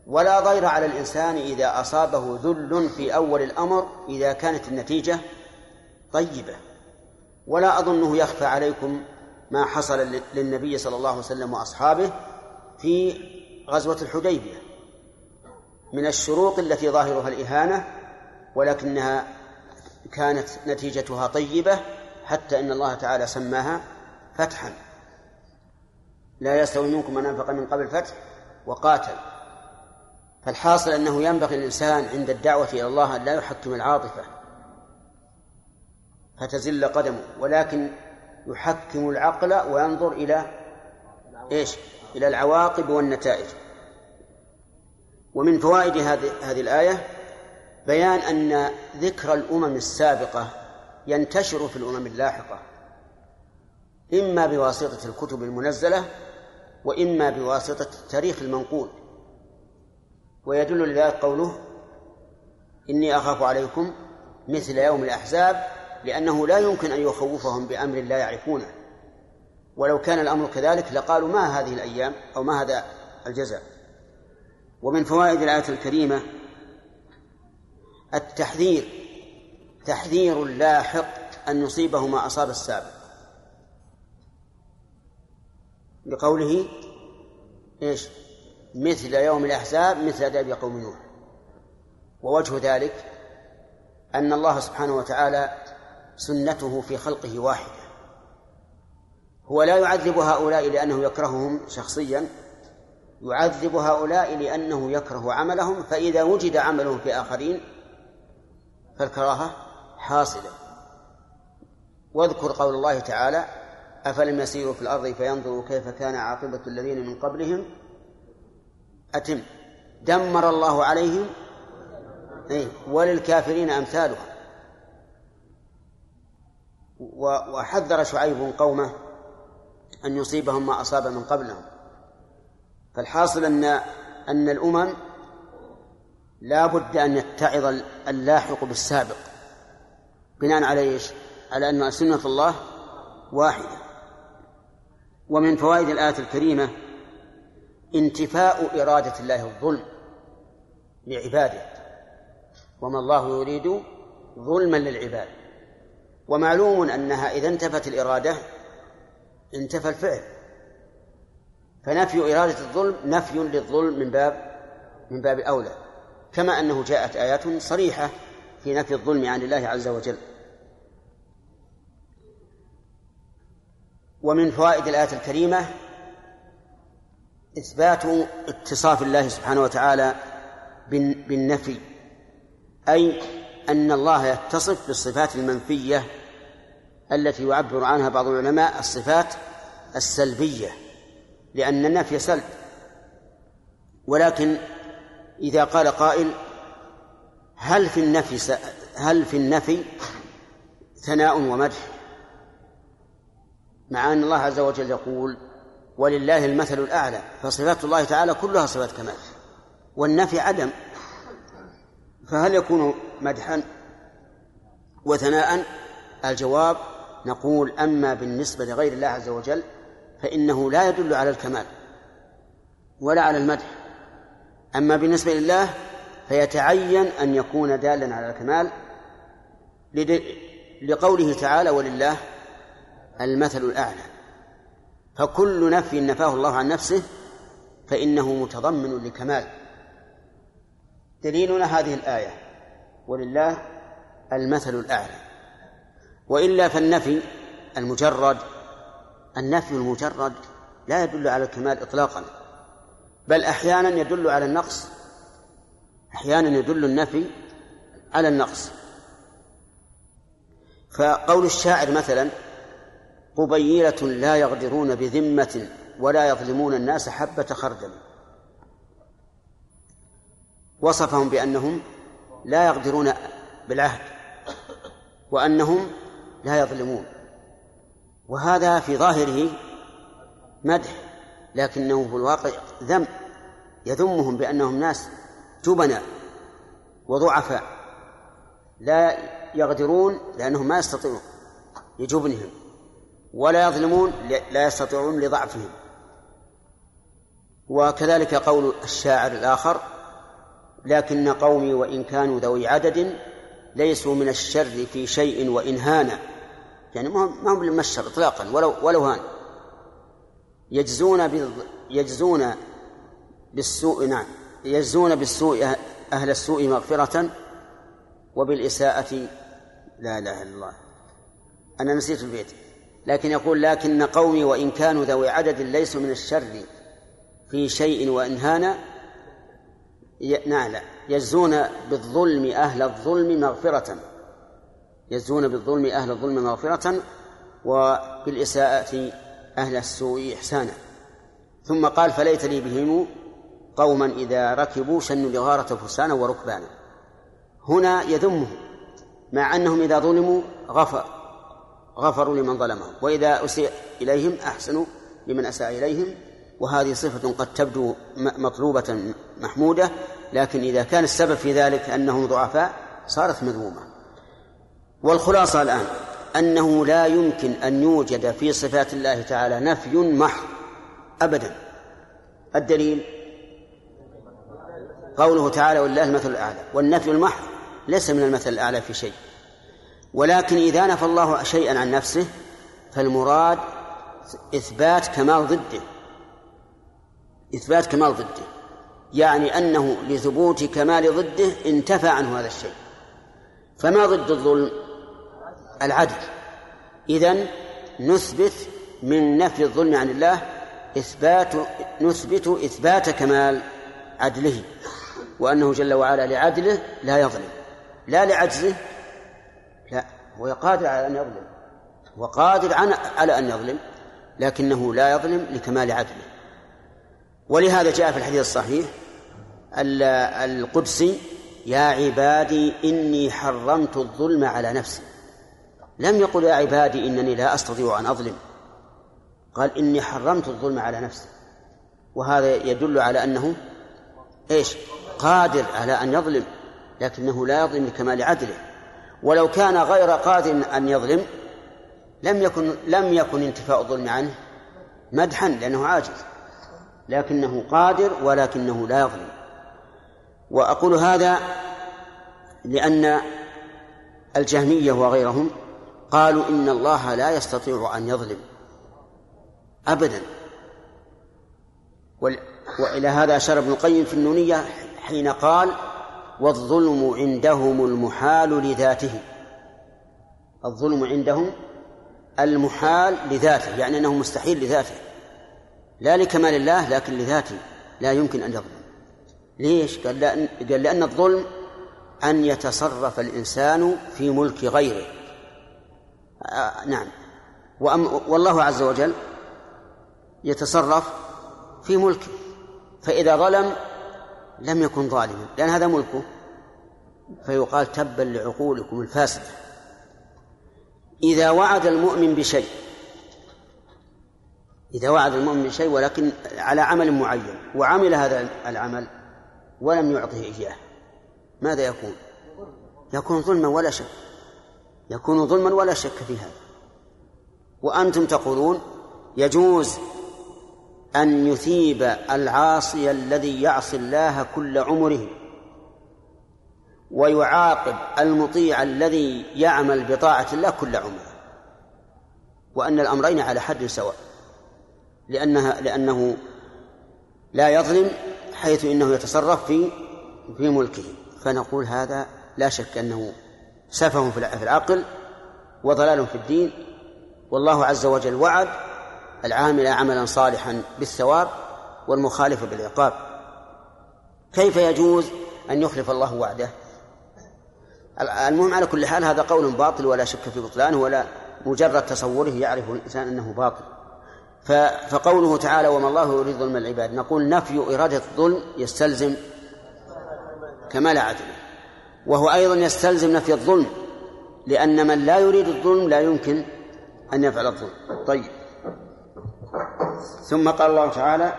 Speaker 1: ولا ضير على الإنسان إذا أصابه ذل في أول الأمر إذا كانت النتيجة طيبة. ولا أظنه يخفى عليكم ما حصل للنبي صلى الله عليه وسلم وأصحابه في غزوة الحديبية من الشروط التي ظاهرها الإهانة ولكنها كانت نتيجتها طيبة حتى إن الله تعالى سماها فتحا. لا يستوي منكم من أنفق من قبل الفتح وقاتل. فالحاصل أنه ينبغي الإنسان عند الدعوة إلى الله أن لا يحكم العاطفة فتزل قدمه. ولكن يحكم العقل وينظر إلى إيش؟ إلى العواقب والنتائج. ومن فوائد هذه هذه الآية بيان أن ذكر الأمم السابقة ينتشر في الأمم اللاحقة إما بواسطة الكتب المنزلة وإما بواسطة التاريخ المنقول. ويدل لذلك قوله إني أخاف عليكم مثل يوم الأحزاب لأنه لا يمكن أن يخوفهم بأمر لا يعرفونه. ولو كان الأمر كذلك لقالوا ما هذه الأيام أو ما هذا الجزاء. ومن فوائد الآية الكريمة التحذير تحذير لاحق أن يصيبه ما أصاب السابق. لقوله إيش؟ مثل يوم الأحزاب مثل داب قوم نوح. ووجه ذلك أن الله سبحانه وتعالى سنته في خلقه واحدة. هو لا يعذب هؤلاء لأنه يكرههم شخصيا يعذب هؤلاء لأنه يكره عملهم فإذا وجد عملهم في آخرين فالكراهة حاصلة. واذكر قول الله تعالى أفلم يسيروا في الأرض فينظروا كيف كان عاقبة الذين من قبلهم؟ أتم. دمر الله عليهم؟ أي وللكافرين أمثالها. وحذر شعيب قومه أن يصيبهم ما أصاب من قبلهم. فالحاصل أن أن الأمم لا بد أن يتعظ اللاحق بالسابق. بناء على إيش؟ على أن سنة الله واحدة. ومن فوائد الآية الكريمة انتفاء إرادة الله الظلم لعباده. وما الله يريد ظلما للعباد. ومعلوم أنها إذا انتفت الإرادة انتفى الفعل. فنفي إرادة الظلم نفي للظلم من باب من باب أولى. كما أنه جاءت آيات صريحة في نفي الظلم عن الله عز وجل. ومن فوائد الآية الكريمة إثبات اتصاف الله سبحانه وتعالى بالنفي. أي أن الله يتصف بالصفات المنفية التي يعبر عنها بعض العلماء الصفات السلبية لأن النفي سلب. ولكن إذا قال قائل هل في النفي هل في النفي ثناء ومدح؟ مع أن الله عز وجل يقول ولله المثل الأعلى. فصفات الله تعالى كلها صفات كمال والنفي عدم. فهل يكون مدحا وثناء؟ الجواب نقول أما بالنسبة لغير الله عز وجل فإنه لا يدل على الكمال ولا على المدح. أما بالنسبة لله فيتعين أن يكون دالا على الكمال لقوله تعالى ولله المثل الأعلى. فكل نفي نفاه الله عن نفسه فإنه متضمن لكمال. دليلنا هذه الآية. ولله المثل الأعلى. وإلا فالنفي المجرد النفي المجرد لا يدل على الكمال إطلاقا بل أحيانا يدل على النقص أحيانا يدل النفي على النقص. فقول الشاعر مثلا قبيلة لا يغدرون بذمة ولا يظلمون الناس حبة خردل. وصفهم بأنهم لا يغدرون بالعهد وأنهم لا يظلمون. وهذا في ظاهره مدح لكنه في الواقع ذم يذمهم بأنهم ناس جبناء وضعفاء لا يغدرون لأنهم ما يستطيعون لجبنهم ولا يظلمون لا يستطيعون لضعفهم. وكذلك قول الشاعر الآخر لكن قومي وإن كانوا ذوي عدد ليسوا من الشر في شيء وإن هان يعني ما هم من الشر إطلاقا ولو ولو هان. يجزون يجزون بالسوء نعم يجزون بالسوء أهل السوء مغفرة وبالإساءة لا إله إلا الله. أنا نسيت البيت. لكن يقول لكن قومي وإن كانوا ذوي عدد ليسوا من الشر في شيء وإن هان نعم يجزون بالظلم أهل الظلم مغفرة. يجزون بالظلم أهل الظلم مغفرة وبالإساءة أهل السوء إحسانا. ثم قال فليت لي بهم قوما إذا ركبوا شنوا الإغارة فرسانا وركبانا. هنا يذمهم مع أنهم إذا ظلموا غفر غفروا لمن ظلمهم. وإذا أسيء إليهم أحسنوا لمن أساء إليهم. وهذه صفة قد تبدو مطلوبة محمودة. لكن إذا كان السبب في ذلك أنهم ضعفاء صارت مذمومة. والخلاصة الآن أنه لا يمكن أن يوجد في صفات الله تعالى نفي محض أبدا. الدليل؟ قوله تعالى ولله المثل الأعلى والنفي المحض ليس من المثل الأعلى في شيء. ولكن إذا نفى الله شيئا عن نفسه فالمراد إثبات كمال ضده. إثبات كمال ضده. يعني أنه لثبوت كمال ضده انتفى عنه هذا الشيء. فما ضد الظلم؟ العدل. إذن نثبت من نفي الظلم عن الله إثبات نثبت إثبات كمال عدله وأنه جل وعلا لعدله لا يظلم. لا لعجزه لا هو قادر على أن يظلم. وقادر على أن يظلم لكنه لا يظلم لكمال عدله. ولهذا جاء في الحديث الصحيح القدسي يا عبادي إني حرمت الظلم على نفسي. لم يقل يا عبادي إنني لا أستطيع أن أظلم. قال إني حرمت الظلم على نفسي. وهذا يدل على أنه إيش؟ قادر على أن يظلم لكنه لا يظلم لكمال عدله ولو كان غير قادر أن يظلم لم يكن لم يكن انتفاء الظلم عنه مدحا لأنه عاجز. لكنه قادر ولكنه لا يظلم. وأقول هذا لأن الجهمية وغيرهم قالوا إن الله لا يستطيع أن يظلم أبدا. وإلى هذا أشار ابن القيم في النونية حين قال والظلم عندهم المحال لذاته. الظلم عندهم المحال لذاته يعني أنه مستحيل لذاته. لا لكمال الله لكن لذاته لا يمكن أن يظلم. ليش؟ قال لأن, قال لأن الظلم أن يتصرف الإنسان في ملك غيره. آه نعم. وأم والله عز وجل يتصرف في ملكه. فإذا ظلم لم يكن ظالما. لأن هذا ملكه. فيقال تبا لعقولكم الفاسدة. إذا وعد المؤمن بشيء إذا وعد المؤمن بشيء ولكن على عمل معين وعمل هذا العمل ولم يعطه إياه ماذا يكون؟ يكون ظلما ولا شك يكون ظلما ولا شك في هذا وأنتم تقولون يجوز أن يثيب العاصي الذي يعصي الله كل عمره ويعاقب المطيع الذي يعمل بطاعة الله كل عمره وأن الأمرين على حد سواء لأنها لأنه لا يظلم حيث إنه يتصرف في في ملكه. فنقول هذا لا شك أنه سفه في العقل وضلال في الدين. والله عز وجل وعد العامل عملا صالحا بالثواب والمخالف بالعقاب. كيف يجوز أن يخلف الله وعده؟ المهم على كل حال هذا قول باطل ولا شك في بطلانه ولا مجرد تصوره يعرف الإنسان أنه باطل. فقوله تعالى وما الله يريد ظلم العباد. نقول نفي إرادة الظلم يستلزم كمال عدله. وهو أيضا يستلزم نفي الظلم لأن من لا يريد الظلم لا يمكن أن يفعل الظلم. طيب. ثم قال الله تعالى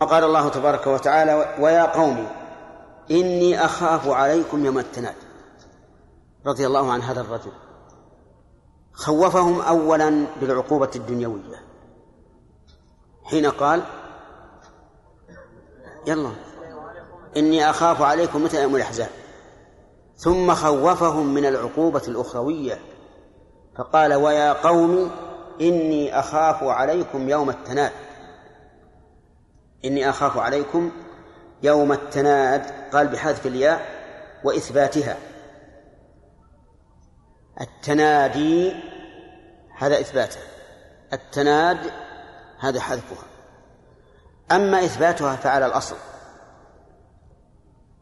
Speaker 1: وقال الله تبارك وتعالى ويا قوم إني أخاف عليكم يوم التناد. رضي الله عن هذا الرجل. خوفهم أولا بالعقوبة الدنيوية. حين قال يلا إني أخاف عليكم مثل يوم الأحزاب. ثم خوفهم من العقوبة الأخروية. فقال ويا قوم إني أخاف عليكم يوم التناد. إني أخاف عليكم يوم التناد قال بحذف الياء وإثباتها. التنادي هذا إثباته. التناد هذا حذفها. أما إثباتها فعلى الأصل.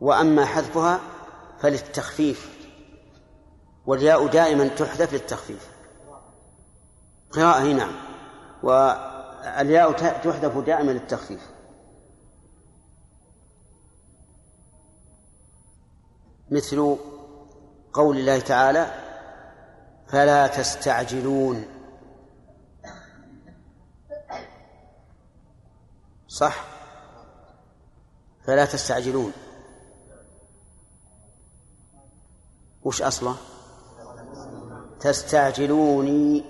Speaker 1: وأما حذفها فللتخفيف. والياء دائما تحذف للتخفيف. قراءة نعم. والياء تحذف دائما للتخفيف. مثل قول الله تعالى فلا تستعجلون. صح؟ فلا تستعجلون. وش أصله؟ تستعجلوني.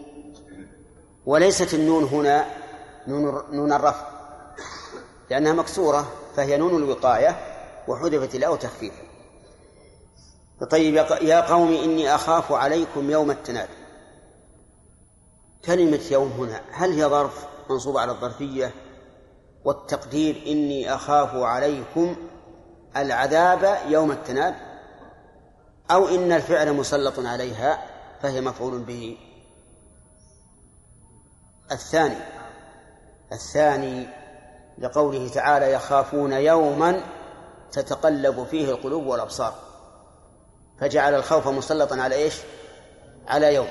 Speaker 1: وليست النون هنا نون الرفع لأنها مكسورة فهي نون الوقاية وحذفت الأو تخفيفا. طيب يا قوم إني أخاف عليكم يوم التناد. كلمة يوم هنا هل هي ظرف منصوبة على الظرفية؟ والتقدير إني أخاف عليكم العذاب يوم التناد أو إن الفعل مسلط عليها فهي مفعول به. الثاني الثاني لقوله تعالى يخافون يوما تتقلب فيه القلوب والأبصار. فجعل الخوف مسلطا على إيش؟ على يوم.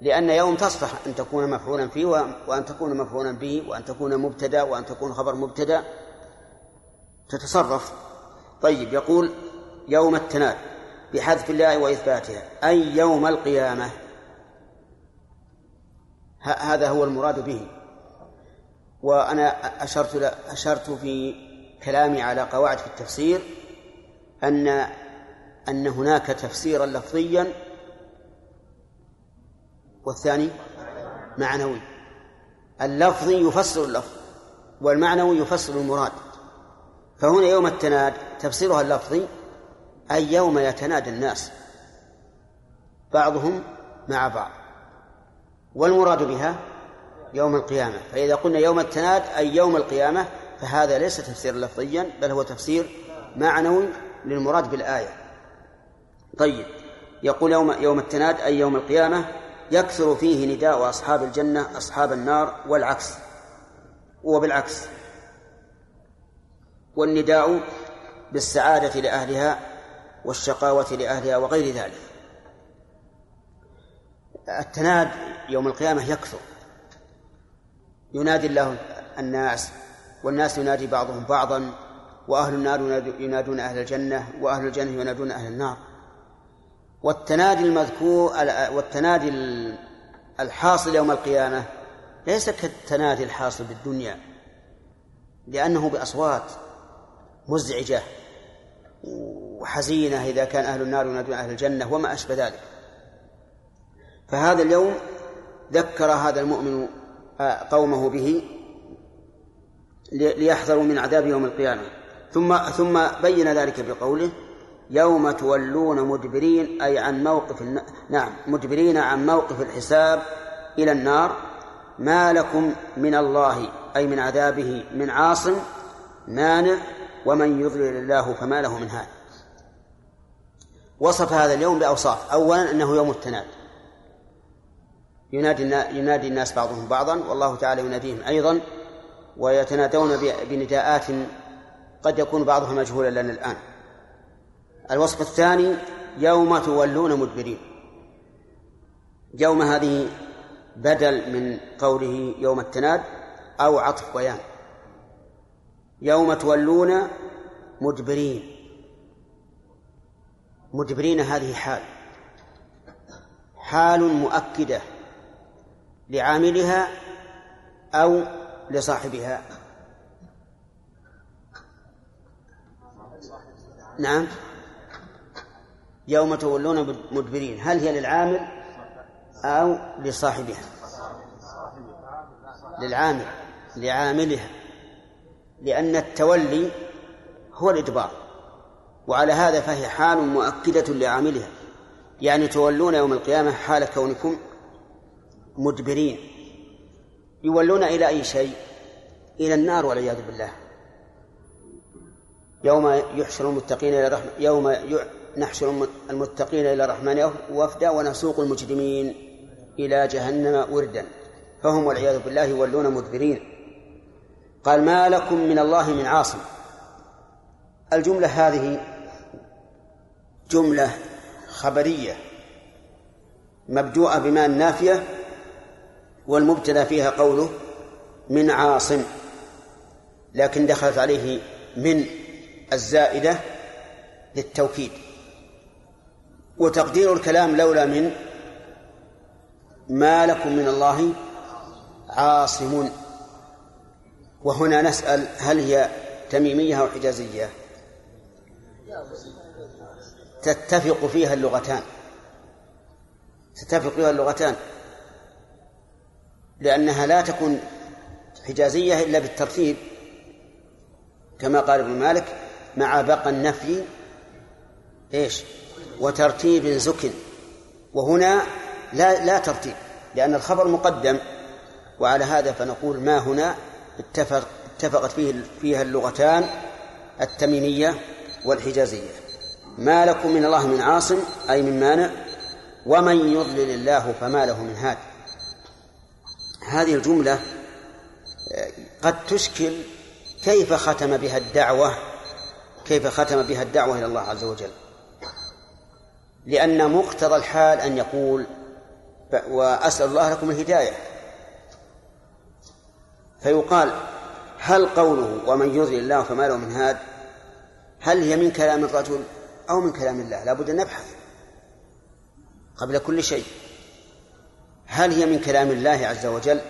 Speaker 1: لأن يوم تصلح أن تكون مفعولا فيه وأن تكون مفعولا به وأن تكون مبتدأ وأن تكون خبر مبتدأ. تتصرف. طيب يقول يوم التناد بحذف الله وإثباتها. أي يوم القيامة؟ هذا هو المراد به. وأنا أشرت أشرت في كلامي على قواعد في التفسير أن أن هناك تفسيرا لفظيا والثاني معنوي. اللفظي يفسر اللفظ والمعنوي يفسر المراد. فهنا يوم التناد تفسيرها اللفظي أي يوم يتنادى الناس بعضهم مع بعض. والمراد بها يوم القيامة. فإذا قلنا يوم التناد أي يوم القيامة فهذا ليس تفسيرا لفظيا بل هو تفسير معنوي للمراد بالآية. طيب. يقول يوم يوم التناد أي يوم القيامة يكثر فيه نداء أصحاب الجنة أصحاب النار والعكس. وبالعكس. والنداء بالسعادة لأهلها والشقاوة لأهلها وغير ذلك. التناد يوم القيامة يكثر. ينادي الله الناس والناس ينادي بعضهم بعضا وأهل النار ينادون أهل الجنة وأهل الجنة ينادون أهل النار. والتنادي المذكور والتنادي الحاصل يوم القيامة ليس كالتنادي الحاصل بالدنيا لأنه بأصوات مزعجة وحزينة إذا كان أهل النار ينادون أهل الجنة وما أشبه ذلك. فهذا اليوم ذكر هذا المؤمن آه، قومه به ليحذروا من عذاب يوم القيامة. ثم ثم بين ذلك بقوله يوم تولون مدبرين أي عن موقف نعم مدبرين عن موقف الحساب إلى النار ما لكم من الله أي من عذابه من عاصم مانع ومن يضلل الله فما له من هاد. وصف هذا اليوم بأوصاف. أولا أنه يوم التناد. ينادي ينادي الناس بعضهم بعضا والله تعالى يناديهم أيضا ويتنادون بنداءات قد يكون بعضها مجهولا لنا الآن. الوصف الثاني يوم تولون مدبرين. يوم هذه بدل من قوله يوم التناد أو عطف بيان يوم تولون مدبرين. مدبرين هذه حال. حال مؤكدة لعاملها أو لصاحبها. نعم. يوم تولون مدبرين هل هي للعامل أو لصاحبها؟ للعامل لعاملها لأن التولي هو الإدبار وعلى هذا فهي حال مؤكدة لعاملها. يعني تولون يوم القيامة حال كونكم مدبرين. يولون إلى أي شيء؟ إلى النار والعياذ بالله. يوم يحشر المتقين إلى الرحمن يوم نحشر المتقين إلى الرحمن وفدا ونسوق المجرمين إلى جهنم وردا. فهم والعياذ بالله يولون مدبرين. قال ما لكم من الله من عاصم. الجملة هذه جملة خبرية مبدوءة بما النافية والمبتدا فيها قوله من عاصم لكن دخلت عليه من الزائدة للتوكيد. وتقدير الكلام لولا من ما لكم من الله عاصم وهنا نسأل هل هي تميمية أو حجازية؟ تتفق فيها اللغتان. تتفق فيها اللغتان. لأنها لا تكون حجازية إلا بالترتيب. كما قال ابن مالك مع بقى النفي إيش؟ وترتيب زك وهنا لا لا ترتيب لأن الخبر مقدم وعلى هذا فنقول ما هنا اتفق اتفقت فيه فيها اللغتان التميمية والحجازية. ما لكم من الله من عاصم أي من مانع؟ ومن يضلل الله فما له من هاد. هذه الجملة قد تشكل كيف ختم بها الدعوة كيف ختم بها الدعوة إلى الله عز وجل. لأن مقتضى الحال أن يقول وأسأل الله لكم الهداية. فيقال هل قوله ومن يضلل الله فما له من هاد؟ هل هي من كلام الرجل أو من كلام الله؟ لا بد أن نبحث قبل كل شيء. هل هي من كلام الله عز وجل؟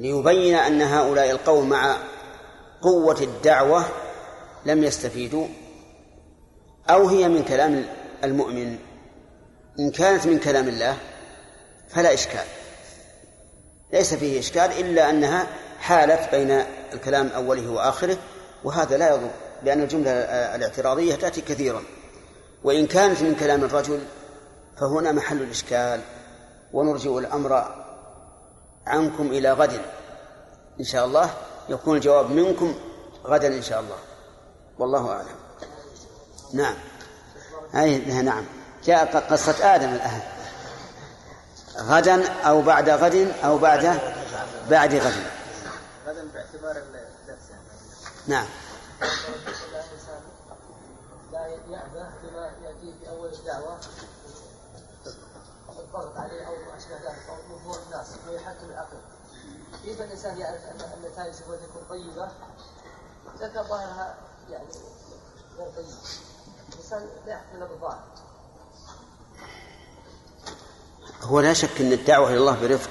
Speaker 1: ليبين أن هؤلاء القوم مع قوة الدعوة لم يستفيدوا أو هي من كلام المؤمن إن كانت من كلام الله فلا إشكال. ليس فيه إشكال إلا أنها حالت بين الكلام أوله وآخره وهذا لا يضر لأن الجملة الاعتراضية تأتي كثيرا. وإن كانت من كلام الرجل فهنا محل الإشكال. ونرجع الأمر عنكم إلى غد. إن شاء الله يكون الجواب منكم غدا إن شاء الله. والله أعلم. نعم. أي نعم. جاء قصة آدم الآن. غدا أو بعد غد أو بعد بعد غد.
Speaker 5: غدا باعتبار الدرس
Speaker 1: نعم.
Speaker 2: لا يأبه بما يأتيه في أول الدعوة. الضغط عليه أو ما أشبه ذلك أو الناس ويحكم العقل. كيف الإنسان يعرف أن النتائج سوف تكون طيبة؟ ذكر ظاهرها يعني غير طيب.
Speaker 1: هو لا شك أن الدعوة إلى الله برفق.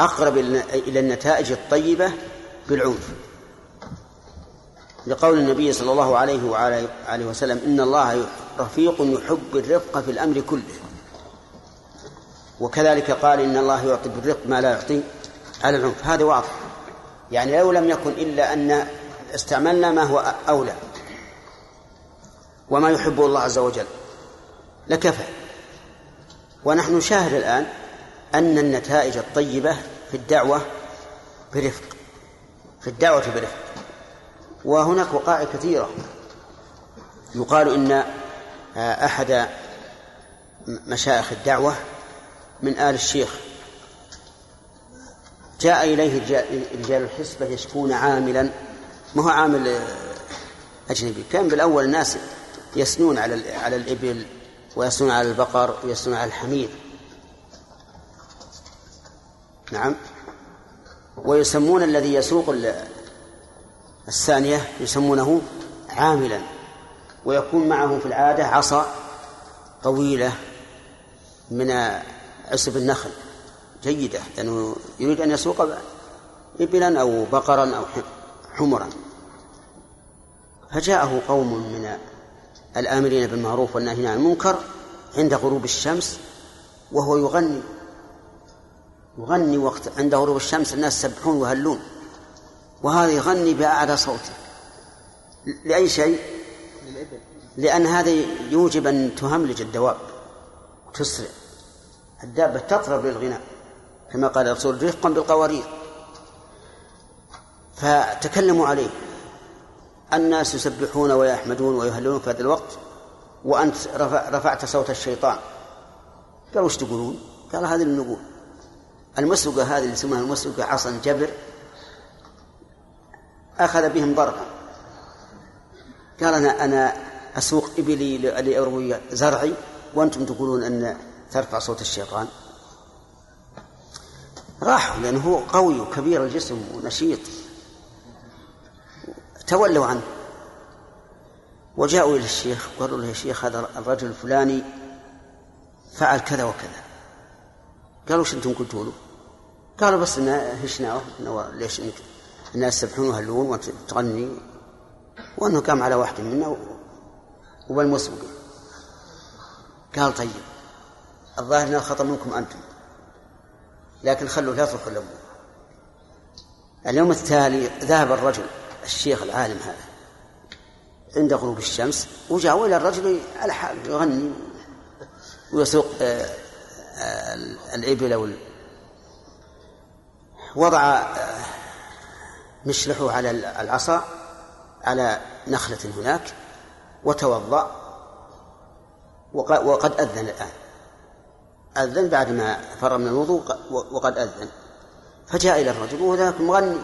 Speaker 1: أقرب إلى النتائج الطيبة بالعنف. لقول النبي صلى الله عليه وعلى وسلم إن الله رفيق يحب الرفق في الأمر كله. وكذلك قال إن الله يعطي بالرفق ما لا يعطي على العنف. هذا واضح. يعني لو لم يكن إلا أن استعملنا ما هو أولى. وما يحبه الله عز وجل لكفى. ونحن نشاهد الآن أن النتائج الطيبة في الدعوة برفق في الدعوة برفق. وهناك وقائع كثيرة يقال إن أحد مشايخ الدعوة من آل الشيخ جاء إليه رجال الحسبة يشكون عاملا ما هو عامل أجنبي. كان بالأول الناس يسنون على على الإبل ويسنون على البقر ويسنون على الحمير. نعم. ويسمون الذي يسوق الثانية يسمونه عاملا. ويكون معه في العادة عصا طويلة من عصب النخل جيدة لأنه يريد أن يسوق إبلا أو بقرا أو حمرا. فجاءه قوم من الآمرين بالمعروف والناهين عن المنكر عند غروب الشمس وهو يغني. يغني وقت عند غروب الشمس الناس يسبحون ويهلون. وهذا يغني بأعلى صوته. لأي شيء؟ لأن هذا يوجب أن تهملج الدواب وتسرع. الدابة تطرب للغناء كما قال الرسول رفقا بالقوارير. فتكلموا عليه. الناس يسبحون ويحمدون ويهللون في هذا الوقت وأنت رفعت صوت الشيطان. قالوا وش تقولون؟ قال هذا اللي نقول. المسوقة هذه اللي يسمونها المسوقة عصا جبر أخذ بهم ضربا قال أنا أنا أسوق إبلي لأروي زرعي وأنتم تقولون أن ترفع صوت الشيطان. راحوا لأنه هو قوي وكبير الجسم ونشيط. تولوا عنه. وجاءوا إلى الشيخ وقالوا له يا شيخ هذا الرجل الفلاني فعل كذا وكذا. قالوا وش أنتم قلتوا له؟ قالوا بس إن هشناه ليش إنك الناس يسبحون ويهلون وأنت تغني وأنه قام على واحد منا وبالمسبق قال طيب الظاهر أن الخطأ منكم أنتم. لكن خلوا لا تدخل الأمور اليوم التالي ذهب الرجل الشيخ العالم هذا. عند غروب الشمس وجاء إلى الرجل على حال يغني ويسوق آه، آه، الإبل أو وضع آه، مشلحه على العصا على نخلة هناك وتوضأ وقد أذن الآن. أذن بعد ما فر من الوضوء وقد أذن. فجاء إلى الرجل وهو ذاك مغني.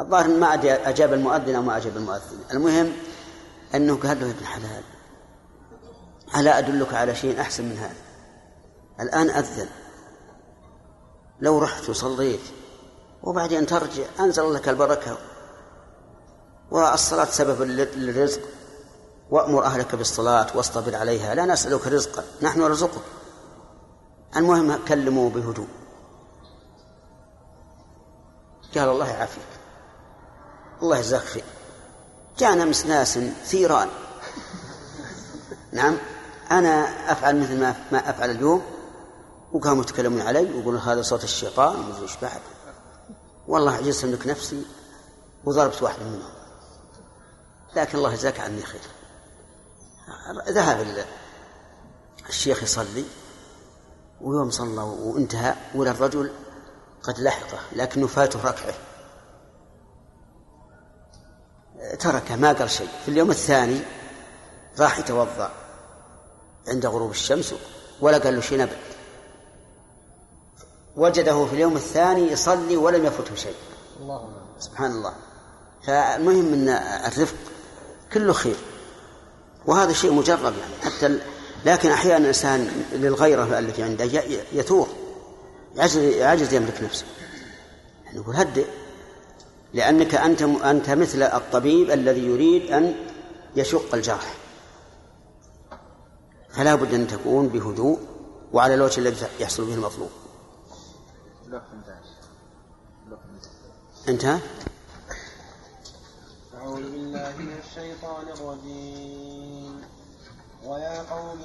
Speaker 1: الظاهر ما أجاب المؤذن أو ما أجاب المؤذن. المهم أنه قال له يا ابن حلال ألا أدلك على شيء أحسن من هذا؟ الآن أذن. لو رحت وصليت وبعدين ترجع أنزل لك البركة. والصلاة سبب للرزق. وأمر أهلك بالصلاة واصطبر عليها. لا نسألك رزقا نحن نرزقك. المهم كلموا بهدوء. قال الله يعافيك. الله يجزاك خير. جاءنا أمس ناس ثيران. نعم أنا أفعل مثل ما ما أفعل اليوم وقاموا يتكلمون علي ويقولون هذا صوت الشيطان ومدري إيش بعد. والله عجزت أملك نفسي وضربت واحد منهم. لكن الله يجزاك عني خير. ذهب الشيخ يصلي ويوم صلى وانتهى ولا الرجل قد لحقه لكنه فاته ركعه. تركه ما قال شيء. في اليوم الثاني راح يتوضأ عند غروب الشمس ولا قال له شيء نبت. وجده في اليوم الثاني يصلي ولم يفته شيء. الله سبحان الله. فالمهم إن الرفق كله خير. وهذا شيء مجرب يعني. حتى لكن أحيانا الإنسان للغيرة التي عنده يثور. يعجز يعجز يملك نفسه. يعني يقول هدئ. لأنك أنت أنت مثل الطبيب الذي يريد أن يشق الجرح. فلا بد أن تكون بهدوء وعلى الوجه الذي يحصل به المطلوب. انتهى
Speaker 6: أعوذ بالله من الشيطان الرجيم. ويا قوم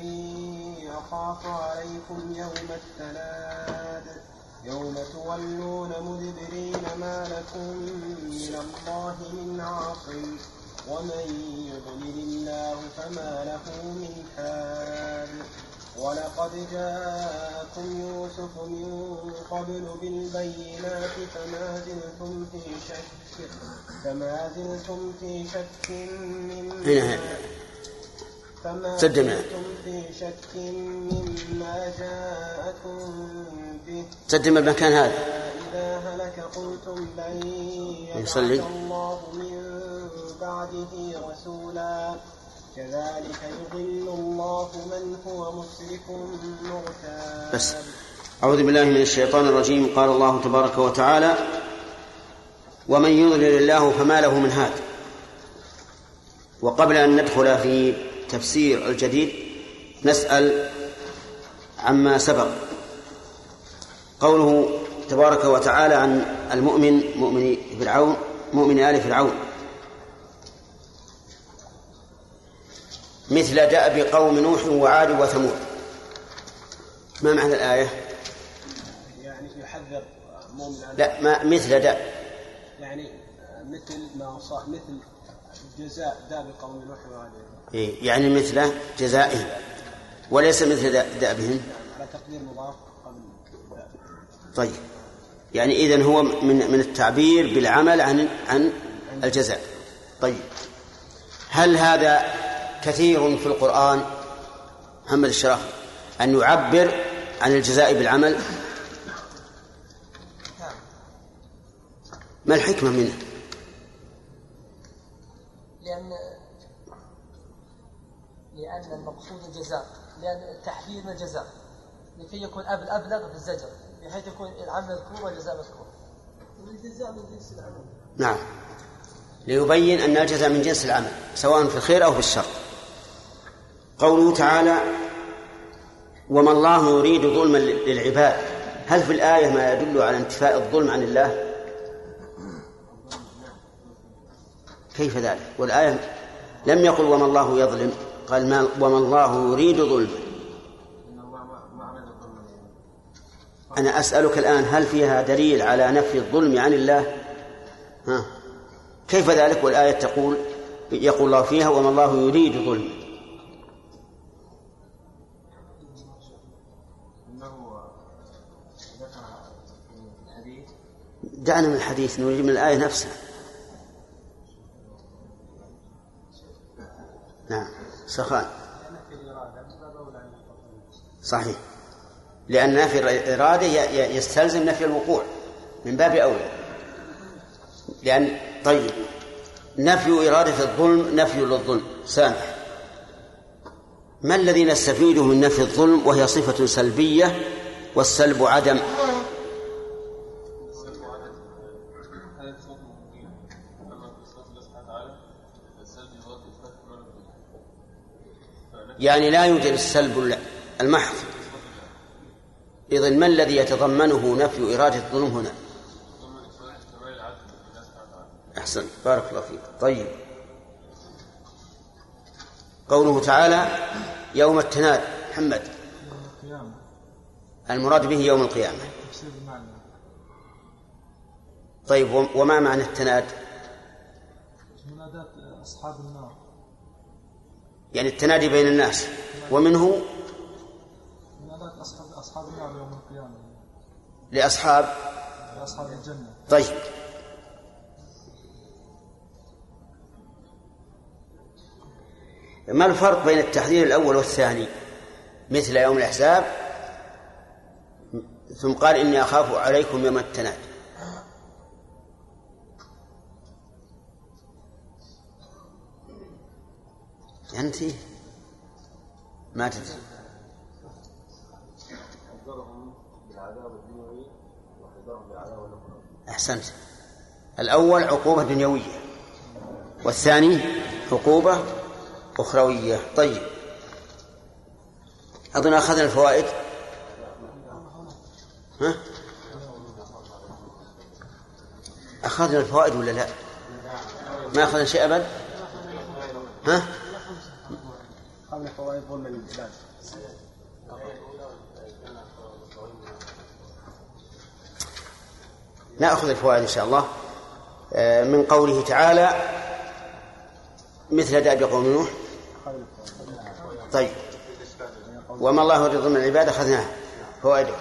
Speaker 6: إني أخاف عليكم يوم التناد يوم تولون مدبرين ما لكم من الله من عاصم ومن يضلل الله فما له من حال. ولقد جاءكم يوسف من قبل بالبينات فما زلتم في شك فما زلتم في شك مما فما زلتم في شك مما جاءكم به.
Speaker 1: تدم المكان هذا.
Speaker 6: إذا هلك قلتم لن
Speaker 1: يصلي.
Speaker 6: يبعث الله من بعده رسولا. كذلك يضل الله من هو مسرف مرتاب.
Speaker 1: بس. أعوذ بالله من الشيطان الرجيم. قال الله تبارك وتعالى ومن يضلل الله فما له من هاد. وقبل أن ندخل في تفسير الجديد نسأل عما سبق. قوله تبارك وتعالى عن المؤمن مؤمن فرعون مؤمن آل فرعون. مثل دأب قوم نوح وعاد وثمود. ما معنى الآية؟
Speaker 6: يعني يحذر مؤمن
Speaker 1: لا ما مثل دأب.
Speaker 6: يعني مثل ما صار مثل جزاء دأب قوم نوح وعاد.
Speaker 1: يعني مثل جزائهم. وليس مثل دأ- دأبهم. طيب. يعني إذن هو من من التعبير بالعمل عن عن الجزاء. طيب. هل هذا كثير في القرآن؟ محمد الشراف أن يعبر عن الجزاء بالعمل؟ ما الحكمة منه؟
Speaker 2: لأن لأن المقصود الجزاء لأن التحذير من الجزاء. لكي يكون أب أبلغ في الزجر بحيث يكون العمل مذكور والجزاء مذكور. والجزاء من جنس العمل.
Speaker 1: نعم. ليبين أن الجزاء من جنس العمل سواء في الخير أو في الشر. قوله تعالى وما الله يريد ظلما للعباد. هل في الآية ما يدل على انتفاء الظلم عن الله؟ كيف ذلك؟ والآية لم يقل وما الله يظلم قال ما وما الله يريد ظلما أنا أسألك الآن هل فيها دليل على نفي الظلم عن الله؟ ها؟ كيف ذلك؟ والآية تقول يقول الله فيها وما الله يريد ظلما دعنا من الحديث نريد من الآية نفسها. سخان. صحيح. لأن نفي الإرادة يستلزم نفي الوقوع من باب أولى. لأن طيب نفي إرادة الظلم نفي للظلم. سامح. ما الذي نستفيده من نفي الظلم وهي صفة سلبية والسلب عدم؟ يعني لا يوجد السلب المحض. إذن ما الذي يتضمنه نفي إرادة الظلم هنا؟ أحسن بارك الله فيك. طيب. قوله تعالى يوم التناد محمد. المراد به يوم القيامة. طيب وم- وما معنى التناد؟
Speaker 7: منادات أصحاب النار.
Speaker 1: يعني التنادي بين الناس. ومنه
Speaker 7: أصحاب يوم القيامة
Speaker 1: لأصحاب
Speaker 7: لأصحاب الجنة
Speaker 1: طيب. ما الفرق بين التحذير الأول والثاني؟ مثل يوم الأحزاب ثم قال إني أخاف عليكم يوم التناد أنت ما تدري أحسنت الأول عقوبة دنيوية والثاني عقوبة أخروية طيب أظن أخذنا الفوائد ها؟ أخذنا الفوائد ولا لا؟ ما أخذنا شيء أبد؟ ها؟
Speaker 6: قبل فوائد ظلم العباد
Speaker 1: نأخذ الفوائد إن شاء الله. آه، من قوله تعالى مثل دأب قوم نوح. طيب. وما الله يريد من العباد أخذناها فوائده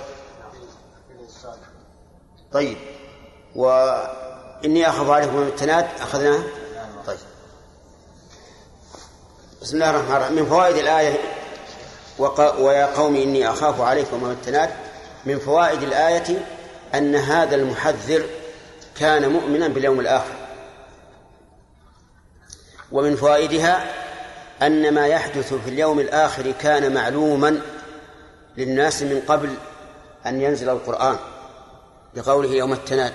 Speaker 1: طيب. وإني أخاف عليكم من التناد أخذناها طيب بسم الله الرحمن الرحيم. من فوائد الآية. ويا قوم إني أخاف عليكم من التناد من فوائد الآية أن هذا المحذر كان مؤمنا باليوم الآخر. ومن فوائدها أن ما يحدث في اليوم الآخر كان معلوما للناس من قبل أن ينزل القرآن بقوله يوم التناد.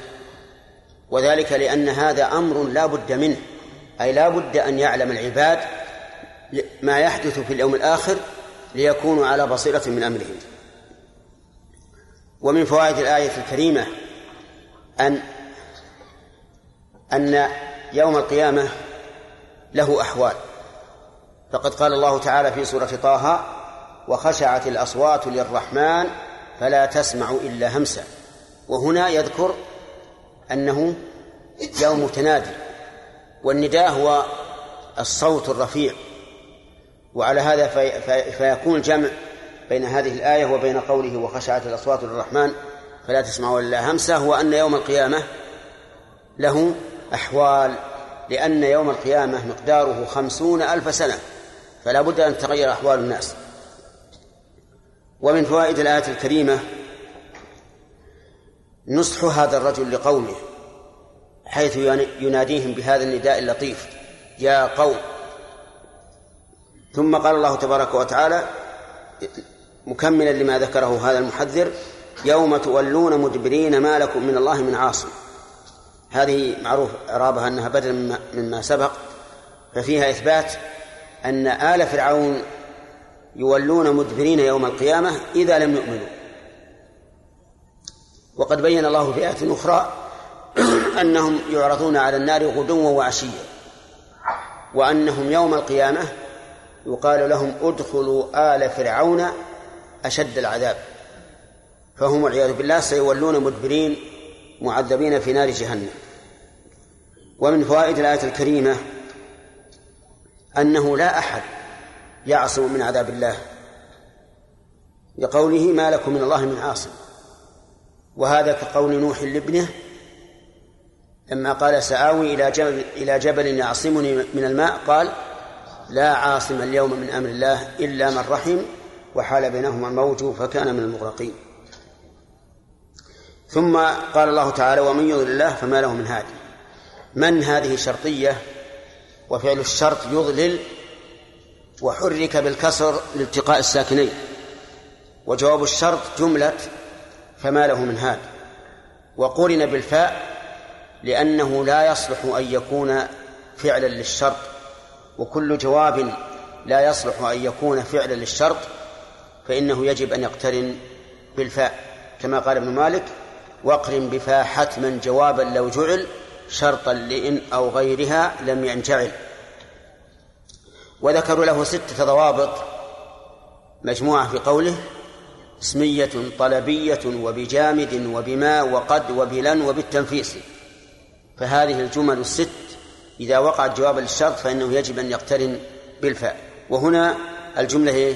Speaker 1: وذلك لأن هذا أمر لا بد منه أي لا بد أن يعلم العباد ما يحدث في اليوم الآخر ليكونوا على بصيرة من أمرهم. ومن فوائد الآية الكريمة أن أن يوم القيامة له أحوال. فقد قال الله تعالى في سورة طه وخشعت الأصوات للرحمن فلا تسمع إلا همسا. وهنا يذكر أنه يوم تنادي. والنداء هو الصوت الرفيع. وعلى هذا في في فيكون الجمع بين هذه الآية وبين قوله وخشعت الأصوات للرحمن فلا تسمعوا إلا همسة هو أن يوم القيامة له أحوال لأن يوم القيامة مقداره خمسون ألف سنة فلا بد أن تغير أحوال الناس. ومن فوائد الآية الكريمة نصح هذا الرجل لقومه حيث يناديهم بهذا النداء اللطيف يا قوم ثم قال الله تبارك وتعالى مكملا لما ذكره هذا المحذر يوم تولون مدبرين ما لكم من الله من عاصم. هذه معروف إعرابها أنها بدل مما سبق ففيها إثبات أن آل فرعون يولون مدبرين يوم القيامة إذا لم يؤمنوا. وقد بين الله في آية أخرى *clears throat* أنهم يعرضون على النار غدوا وعشيا وأنهم يوم القيامة يقال لهم ادخلوا آل فرعون أشد العذاب. فهم والعياذ بالله سيولون مدبرين معذبين في نار جهنم. ومن فوائد الآية الكريمة أنه لا أحد يعصم من عذاب الله. لقوله ما لكم من الله من عاصم. وهذا كقول نوح لابنه لما قال سآوي إلى جبل إلى جبل يعصمني من الماء قال لا عاصم اليوم من أمر الله إلا من رحم وحال بينهما الموج فكان من المغرقين. ثم قال الله تعالى ومن يضل الله فما له من هادي. من هذه شرطية وفعل الشرط يضلل وحرك بالكسر لالتقاء الساكنين. وجواب الشرط جملة فما له من هاد وقرن بالفاء لأنه لا يصلح أن يكون فعلا للشرط. وكل جواب لا يصلح أن يكون فعلا للشرط فإنه يجب أن يقترن بالفاء. كما قال ابن مالك واقرن بفاء حتما جوابا لو جعل شرطا لإن أو غيرها لم ينجعل. وذكروا له ستة ضوابط مجموعة في قوله اسمية طلبية وبجامد وبما وقد وبلن وبالتنفيس. فهذه الجمل الست إذا وقعت جوابا للشرط فإنه يجب أن يقترن بالفاء. وهنا الجملة هي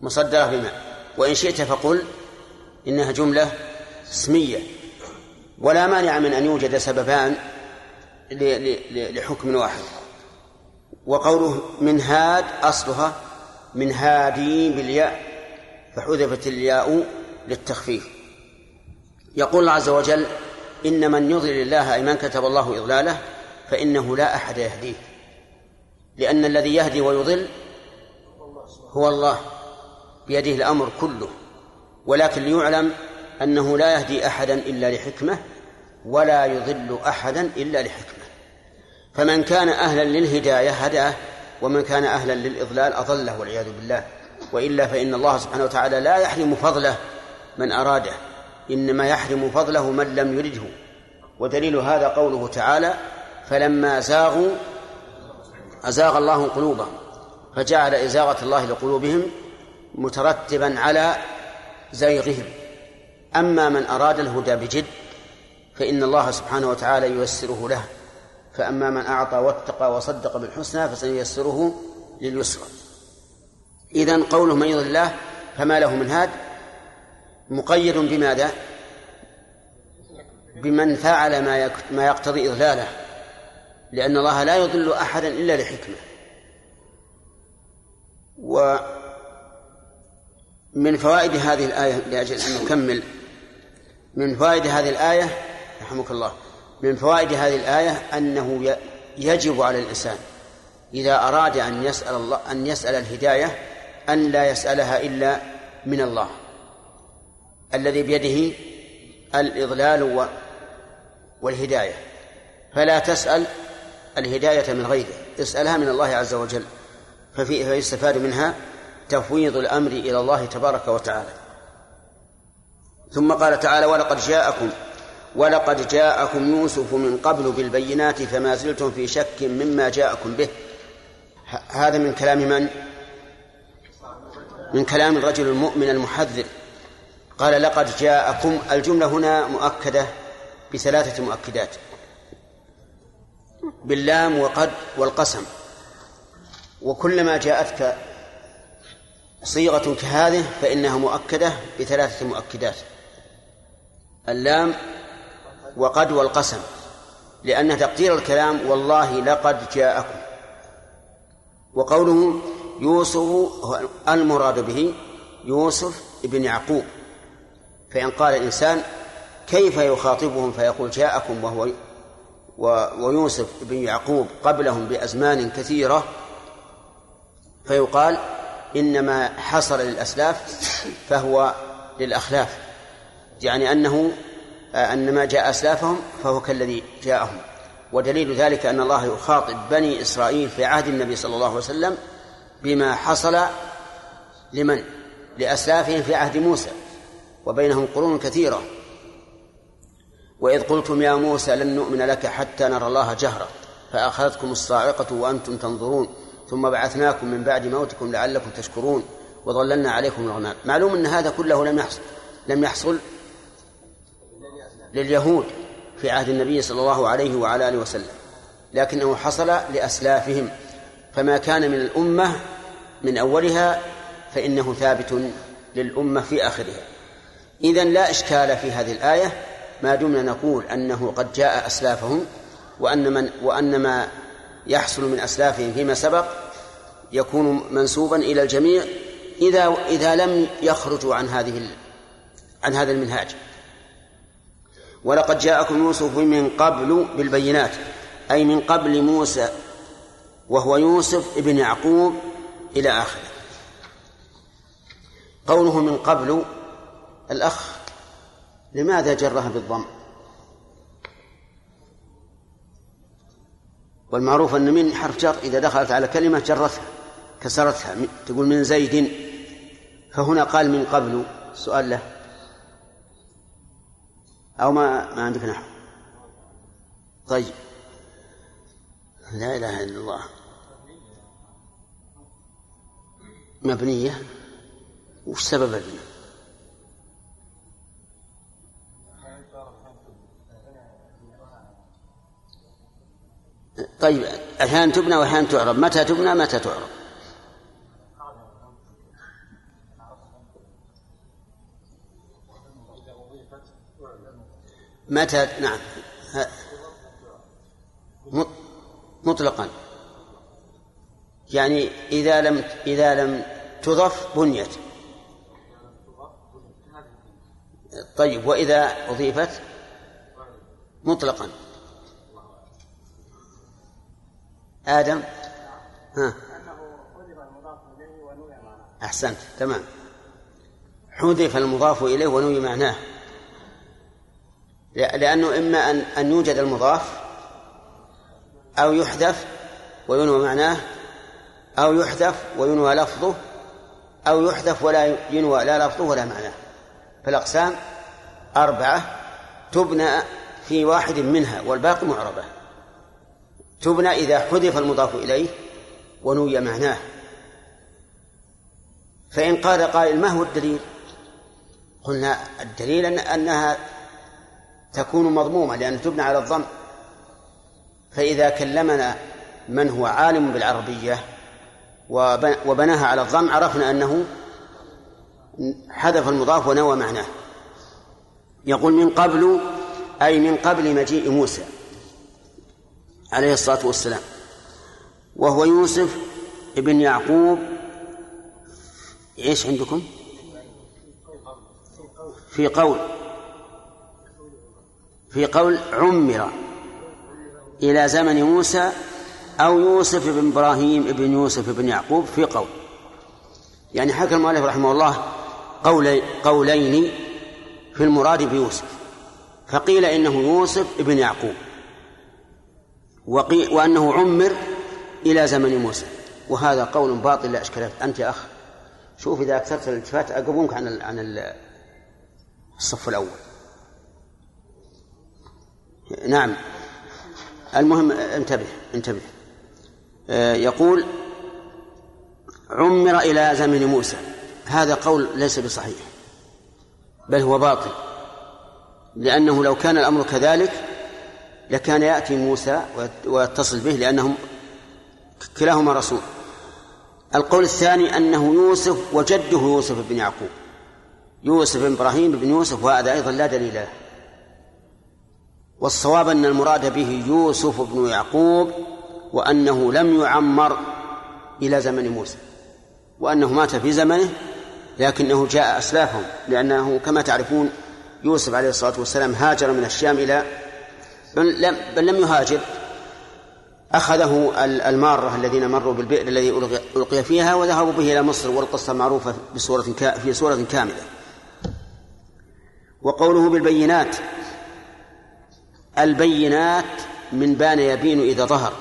Speaker 1: مصدرة بما وإن شئت فقل إنها جملة اسمية. ولا مانع من أن يوجد سببان لحكم واحد. وقوله من هاد أصلها من هادي بالياء فحذفت الياء للتخفيف. يقول الله عز وجل إن من يضلل الله أي من كتب الله إضلاله فإنه لا أحد يهديه. لأن الذي يهدي ويضل هو الله بيده الأمر كله. ولكن ليعلم أنه لا يهدي أحدا إلا لحكمة ولا يضل أحدا إلا لحكمة. فمن كان أهلا للهداية هداه ومن كان أهلا للإضلال أضله والعياذ بالله. وإلا فإن الله سبحانه وتعالى لا يحرم فضله من أراده. إنما يحرم فضله من لم يرده. ودليل هذا قوله تعالى فلما زاغوا أزاغ الله قلوبهم. فجعل إزاغة الله لقلوبهم مترتبا على زيغهم. أما من أراد الهدى بجد فإن الله سبحانه وتعالى ييسره له. فأما من أعطى واتقى وصدق بالحسنى فسنيسره لليسرى. إذن قوله من يضل الله فما له من هاد؟ مقيد بماذا؟ بمن فعل ما ما يقتضي إضلاله لأن الله لا يضل أحدا إلا لحكمة ومن فوائد هذه الآية لأجل أن نكمل من فوائد هذه الآية رحمك الله من فوائد هذه الآية أنه يجب على الإنسان إذا أراد أن يسأل الله أن يسأل الهداية أن لا يسألها إلا من الله الذي بيده الإضلال والهداية. فلا تسأل الهداية من غيره اسألها من الله عز وجل ففي فيستفاد منها تفويض الأمر إلى الله تبارك وتعالى. ثم قال تعالى ولقد جاءكم ولقد جاءكم يوسف من قبل بالبينات فما زلتم في شك مما جاءكم به. هذا من كلام من؟ من كلام الرجل المؤمن المحذر. قال لقد جاءكم الجملة هنا مؤكدة بثلاثة مؤكدات. باللام وقد والقسم. وكلما جاءتك صيغة كهذه فإنها مؤكدة بثلاثة مؤكدات. اللام وقد والقسم. لأن تقدير الكلام والله لقد جاءكم. وقوله يوسف المراد به يوسف ابن يعقوب. فإن قال الإنسان كيف يخاطبهم فيقول جاءكم وهو ويوسف بن يعقوب قبلهم بأزمان كثيرة فيقال إنما حصل للأسلاف فهو للأخلاف. يعني أنه أن ما جاء أسلافهم فهو كالذي جاءهم. ودليل ذلك أن الله يخاطب بني إسرائيل في عهد النبي صلى الله عليه وسلم بما حصل لمن؟ لأسلافهم في عهد موسى. وبينهم قرون كثيرة. وإذ قلتم يا موسى لن نؤمن لك حتى نرى الله جهرة فأخذتكم الصاعقة وأنتم تنظرون ثم بعثناكم من بعد موتكم لعلكم تشكرون وظللنا عليكم الغمام. معلوم أن هذا كله لم يحصل لم يحصل لليهود في عهد النبي صلى الله عليه وعلى آله وسلم لكنه حصل لأسلافهم. فما كان من الأمة من أولها فإنه ثابت للأمة في آخرها. إذا لا إشكال في هذه الآية ما دمنا نقول أنه قد جاء أسلافهم وأن من وأن ما يحصل من أسلافهم فيما سبق يكون منسوبا إلى الجميع إذا إذا لم يخرجوا عن هذه عن هذا المنهاج. ولقد جاءكم يوسف من قبل بالبينات أي من قبل موسى وهو يوسف ابن يعقوب إلى آخره. قوله من قبل الأخ لماذا جرها بالضم؟ والمعروف أن من حرف جر إذا دخلت على كلمة جرتها كسرتها تقول من زيد. فهنا قال من قبل سؤال له. أو ما ما عندك نحو. طيب. لا إله إلا الله. مبنية. وش سبب البناء؟ طيب أحيانا تبنى وأحيانا تعرب. متى تبنى؟ متى تعرب؟ متى؟ نعم. مطلقا. يعني إذا لم إذا لم تضف بنيت. طيب وإذا أضيفت؟ مطلقا. آدم؟ ها. أحسنت تمام. حذف المضاف إليه ونوي معناه. لأنه إما أن أن يوجد المضاف أو يحذف وينوى معناه أو يحذف وينوى لفظه أو يحذف ولا ينوى لا لفظه ولا معناه. فالأقسام أربعة تبنى في واحد منها والباقي معربة. تبنى إذا حذف المضاف إليه ونوي معناه. فإن قال قائل ما هو الدليل؟ قلنا الدليل أن أنها تكون مضمومة لأن تبنى على الضم. فإذا كلمنا من هو عالم بالعربية وب- وبناها على الضم عرفنا أنه حذف المضاف ونوى معناه. يقول من قبل أي من قبل مجيء موسى. عليه الصلاة والسلام وهو يوسف ابن يعقوب. إيش عندكم؟ في قول في قول عمر إلى زمن موسى أو يوسف بن إبراهيم بن يوسف بن يعقوب في قول. يعني حكى المؤلف رحمه الله قولي قولين في المراد بيوسف فقيل إنه يوسف بن يعقوب. وقي وأنه عمر إلى زمن موسى. وهذا قول باطل لا إشكال. أنت يا أخ شوف إذا أكثرت الالتفات أقومك عن عن ال- الصف الأول. نعم. المهم انتبه انتبه. آه، يقول عمر إلى زمن موسى. هذا قول ليس بصحيح بل هو باطل. لأنه لو كان الأمر كذلك لكان يأتي موسى ويتصل به لأنهم كلاهما رسول. القول الثاني أنه يوسف وجده يوسف بن يعقوب. يوسف بن إبراهيم بن يوسف وهذا أيضا لا دليل له. والصواب أن المراد به يوسف بن يعقوب وأنه لم يعمر إلى زمن موسى. وأنه مات في زمنه لكنه جاء أسلافهم لأنه كما تعرفون يوسف عليه الصلاة والسلام هاجر من الشام إلى بل لم, بل لم يهاجر أخذه المارة الذين مروا بالبئر الذي ألقي فيها وذهبوا به إلى مصر والقصة معروفة بصورة في صورة كاملة. وقوله بالبينات البينات من بان يبين إذا ظهر.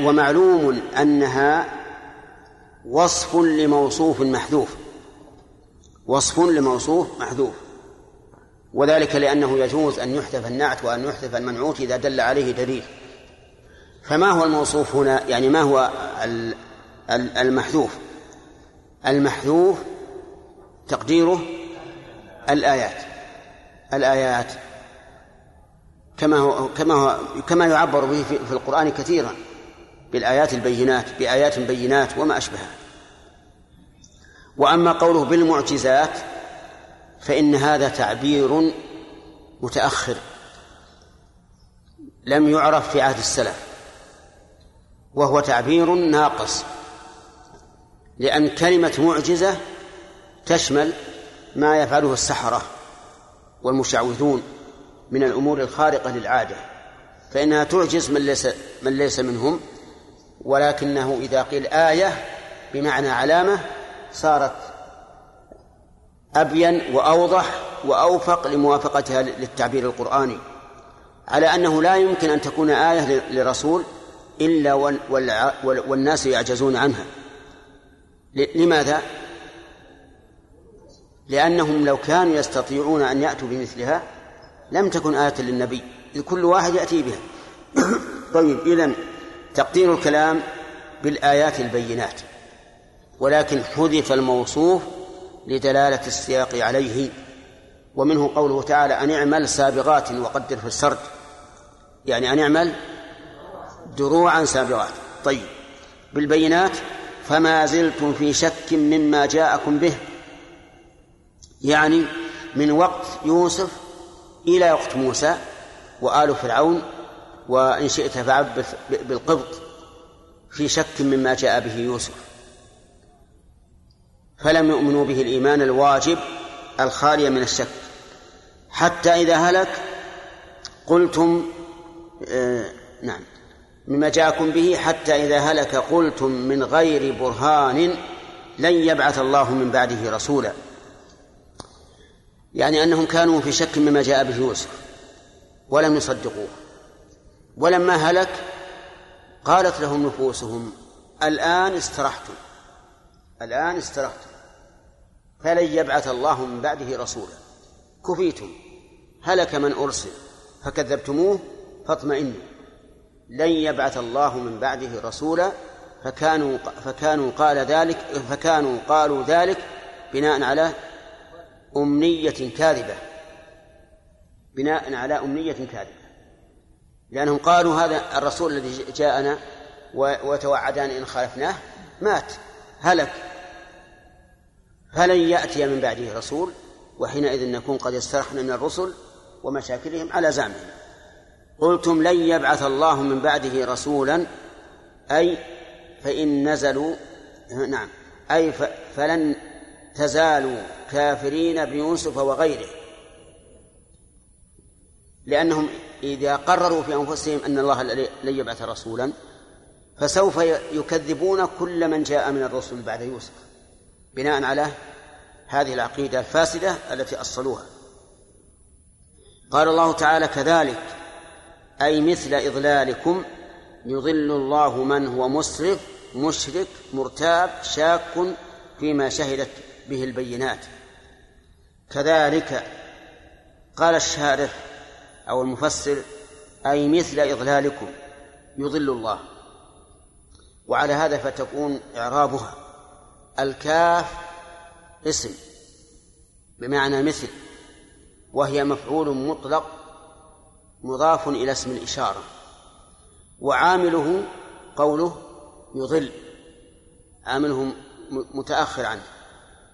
Speaker 1: ومعلوم أنها وصف لموصوف محذوف. وصف لموصوف محذوف. وذلك لأنه يجوز أن يحذف النعت وأن يحذف المنعوت إذا دل عليه دليل. فما هو الموصوف هنا؟ يعني ما هو المحذوف؟ المحذوف تقديره الآيات. الآيات كما هو كما هو كما يعبر به في القرآن كثيرا بالآيات البينات بآيات بينات وما أشبهها. وأما قوله بالمعجزات فإن هذا تعبير متأخر لم يعرف في عهد السلف وهو تعبير ناقص لأن كلمة معجزة تشمل ما يفعله السحرة والمشعوذون من الأمور الخارقة للعادة فإنها تعجز من ليس من ليس منهم ولكنه إذا قيل آية بمعنى علامة صارت أبين وأوضح وأوفق لموافقتها للتعبير القرآني على أنه لا يمكن أن تكون آية لرسول إلا والناس يعجزون عنها لماذا؟ لأنهم لو كانوا يستطيعون أن يأتوا بمثلها لم تكن آية للنبي إذ كل واحد يأتي بها *coughs* طيب إذن تقدير الكلام بالآيات البينات ولكن حذف الموصوف لدلالة السياق عليه ومنه قوله تعالى أن اعمل سابغات وقدر في السرد. يعني أن اعمل دروعا سابغات. طيب. بالبينات فما زلتم في شك مما جاءكم به. يعني من وقت يوسف إلى وقت موسى وآل فرعون وإن شئت فعبث بالقبط في شك مما جاء به يوسف. فلم يؤمنوا به الإيمان الواجب الخالي من الشك. حتى إذا هلك قلتم آه نعم مما جاءكم به حتى إذا هلك قلتم من غير برهان لن يبعث الله من بعده رسولا. يعني أنهم كانوا في شك مما جاء به يوسف ولم يصدقوه. ولما هلك قالت لهم نفوسهم الآن استرحتم. الآن استرحتم فلن يبعث الله من بعده رسولا. كفيتم. هلك من أرسل. فكذبتموه فاطمئنوا. لن يبعث الله من بعده رسولا فكانوا فكانوا قال ذلك فكانوا قالوا ذلك بناء على أمنية كاذبة. بناء على أمنية كاذبة. لأنهم قالوا هذا الرسول الذي جاءنا وتوعدان إن خالفناه مات هلك. فلن يأتي من بعده رسول وحينئذ نكون قد استرحنا من الرسل ومشاكلهم على زعمهم. قلتم لن يبعث الله من بعده رسولا أي فإن نزلوا نعم أي فلن تزالوا كافرين بيوسف وغيره. لأنهم إذا قرروا في أنفسهم أن الله لن يبعث رسولا فسوف يكذبون كل من جاء من الرسل بعد يوسف. بناء على هذه العقيدة الفاسدة التي أصلوها. قال الله تعالى كذلك أي مثل إضلالكم يضل الله من هو مسرف مشرك مرتاب شاك فيما شهدت به البينات. كذلك قال الشارح أو المفسر أي مثل إضلالكم يضل الله. وعلى هذا فتكون إعرابها. الكاف اسم بمعنى مثل وهي مفعول مطلق مضاف إلى اسم الإشارة وعامله قوله يضل عامله متأخر عنه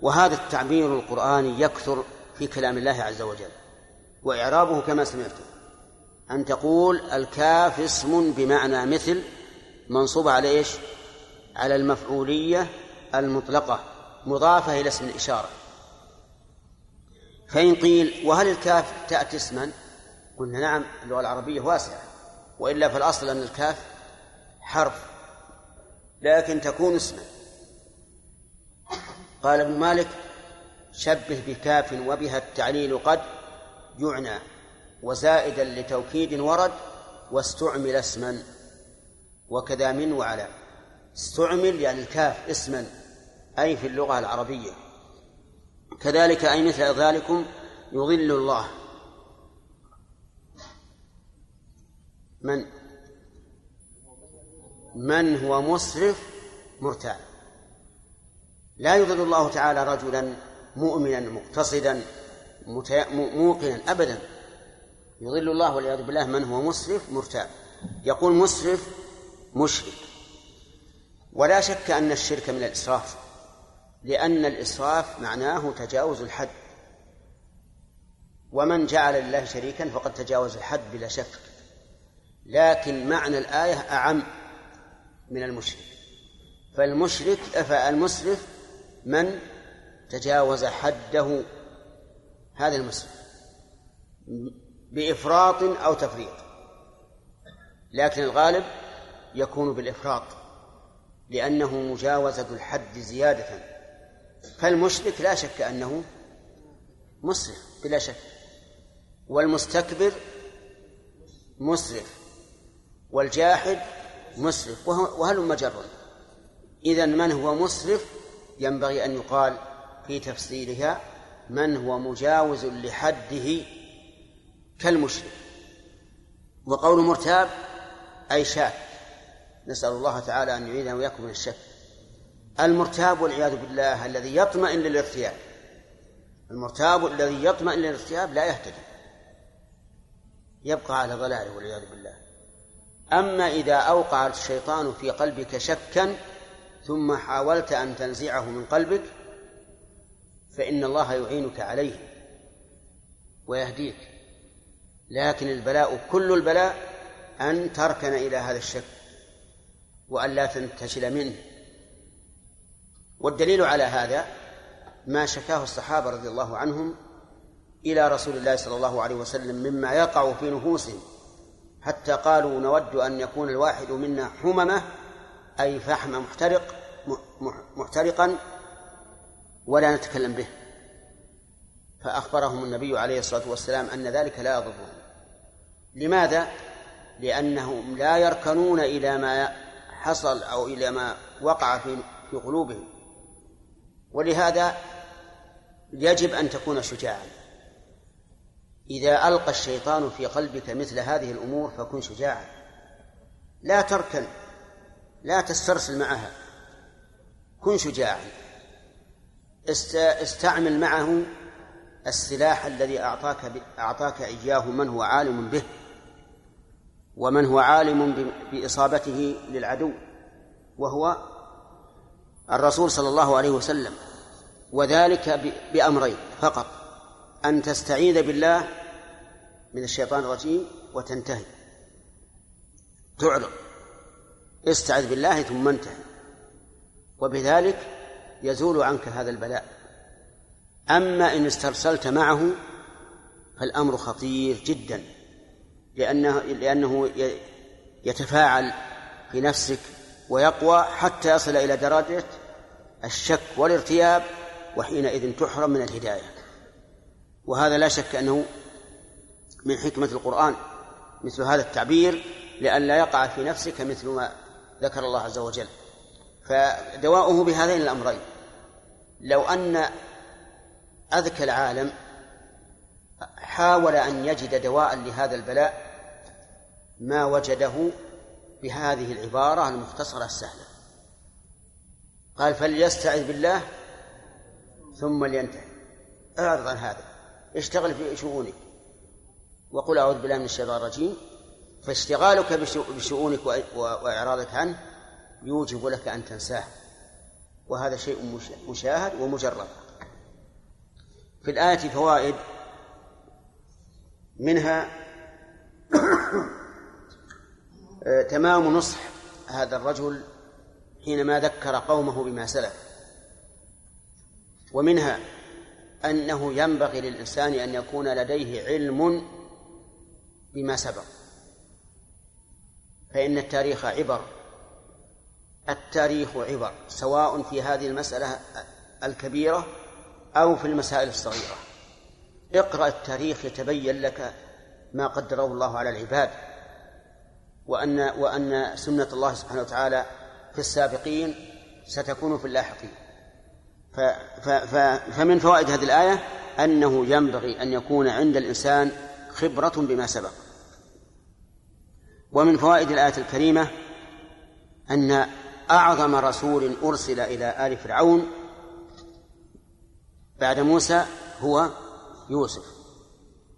Speaker 1: وهذا التعبير القرآني يكثر في كلام الله عز وجل وإعرابه كما سمعتم أن تقول الكاف اسم بمعنى مثل منصوب على إيش؟ على المفعولية المطلقة مضافة إلى اسم الإشارة. فإن قيل وهل الكاف تأتي اسما؟ قلنا نعم اللغة العربية واسعة وإلا فالأصل أن الكاف حرف لكن تكون اسما. قال ابن مالك شبه بكاف وبها التعليل قد يعنى وزائدا لتوكيد ورد واستعمل اسما. وكذا من وعلى استعمل يعني الكاف اسما. أي في اللغة العربية. كذلك أي مثل ذلكم يضل الله. من؟ من هو مسرف مرتاب لا يضل الله تعالى رجلا مؤمنا مقتصدا موقنا ابدا. يضل الله والعياذ بالله من هو مسرف مرتاب يقول مسرف مشرك. ولا شك أن الشرك من الإسراف. لأن الإسراف معناه تجاوز الحد. ومن جعل لله شريكا فقد تجاوز الحد بلا شك. لكن معنى الآية أعم من المشرك. فالمشرك فالمسرف من تجاوز حده. هذا المسرف. بإفراط أو تفريط. لكن الغالب يكون بالإفراط. لأنه مجاوزة الحد زيادة. فالمشرك لا شك أنه مسرف بلا شك. والمستكبر مسرف والجاحد مسرف وهل مجر إذا من هو مسرف؟ ينبغي أن يقال في تفسيرها من هو مجاوز لحده كالمشرك. وقول مرتاب أي شاك. نسأل الله تعالى أن يعيذنا وإياكم من الشك. المرتاب والعياذ بالله الذي يطمئن للارتياب المرتاب الذي يطمئن للارتياب لا يهتدي. يبقى على ضلاله والعياذ بالله. أما إذا أوقع الشيطان في قلبك شكا ثم حاولت أن تنزعه من قلبك فإن الله يعينك عليه ويهديك. لكن البلاء كل البلاء أن تركن إلى هذا الشك وأن لا تنتشل منه. والدليل على هذا ما شكاه الصحابة رضي الله عنهم إلى رسول الله صلى الله عليه وسلم مما يقع في نفوسهم حتى قالوا نود أن يكون الواحد منا حممة أي فحم محترق محترقا ولا نتكلم به. فأخبرهم النبي عليه الصلاة والسلام أن ذلك لا يضرهم لماذا؟ لأنهم لا يركنون إلى ما حصل أو إلى ما وقع في في قلوبهم. ولهذا يجب أن تكون شجاعا. إذا ألقى الشيطان في قلبك مثل هذه الأمور فكن شجاعا. لا تركن لا تسترسل معها. كن شجاعا. استعمل معه السلاح الذي أعطاك أعطاك إياه من هو عالم به ومن هو عالم بإصابته للعدو وهو الرسول صلى الله عليه وسلم وذلك بأمرين فقط أن تستعيذ بالله من الشيطان الرجيم وتنتهي. تعرض استعذ بالله ثم انتهي. وبذلك يزول عنك هذا البلاء. أما إن استرسلت معه فالأمر خطير جدا لأنه لأنه يتفاعل في نفسك ويقوى حتى يصل إلى درجة الشك والارتياب وحينئذ تحرم من الهداية. وهذا لا شك أنه من حكمة القرآن مثل هذا التعبير لئلا يقع في نفسك مثل ما ذكر الله عز وجل. فدواؤه بهذين الأمرين. لو أن أذكى العالم حاول أن يجد دواء لهذا البلاء ما وجده بهذه العبارة المختصرة السهلة. قال فليستعذ بالله ثم لينتهي. أعرض عن هذا. اشتغل في شؤونك. وقل أعوذ بالله من الشيطان الرجيم. فاشتغالك بشؤونك وإعراضك عنه يوجب لك أن تنساه. وهذا شيء مشاهد ومجرد في الآية فوائد منها *coughs* تمام نصح هذا الرجل حينما ذكر قومه بما سلف ومنها أنه ينبغي للإنسان أن يكون لديه علم بما سبق فإن التاريخ عبر التاريخ عبر سواء في هذه المسألة الكبيرة أو في المسائل الصغيرة. اقرأ التاريخ يتبين لك ما قدره الله على العباد وأن وأن سنة الله سبحانه وتعالى في السابقين ستكون في اللاحقين. ف ف ف فمن فوائد هذه الآية أنه ينبغي أن يكون عند الإنسان خبرة بما سبق. ومن فوائد الآية الكريمة أن أعظم رسول أرسل إلى آل فرعون بعد موسى هو يوسف.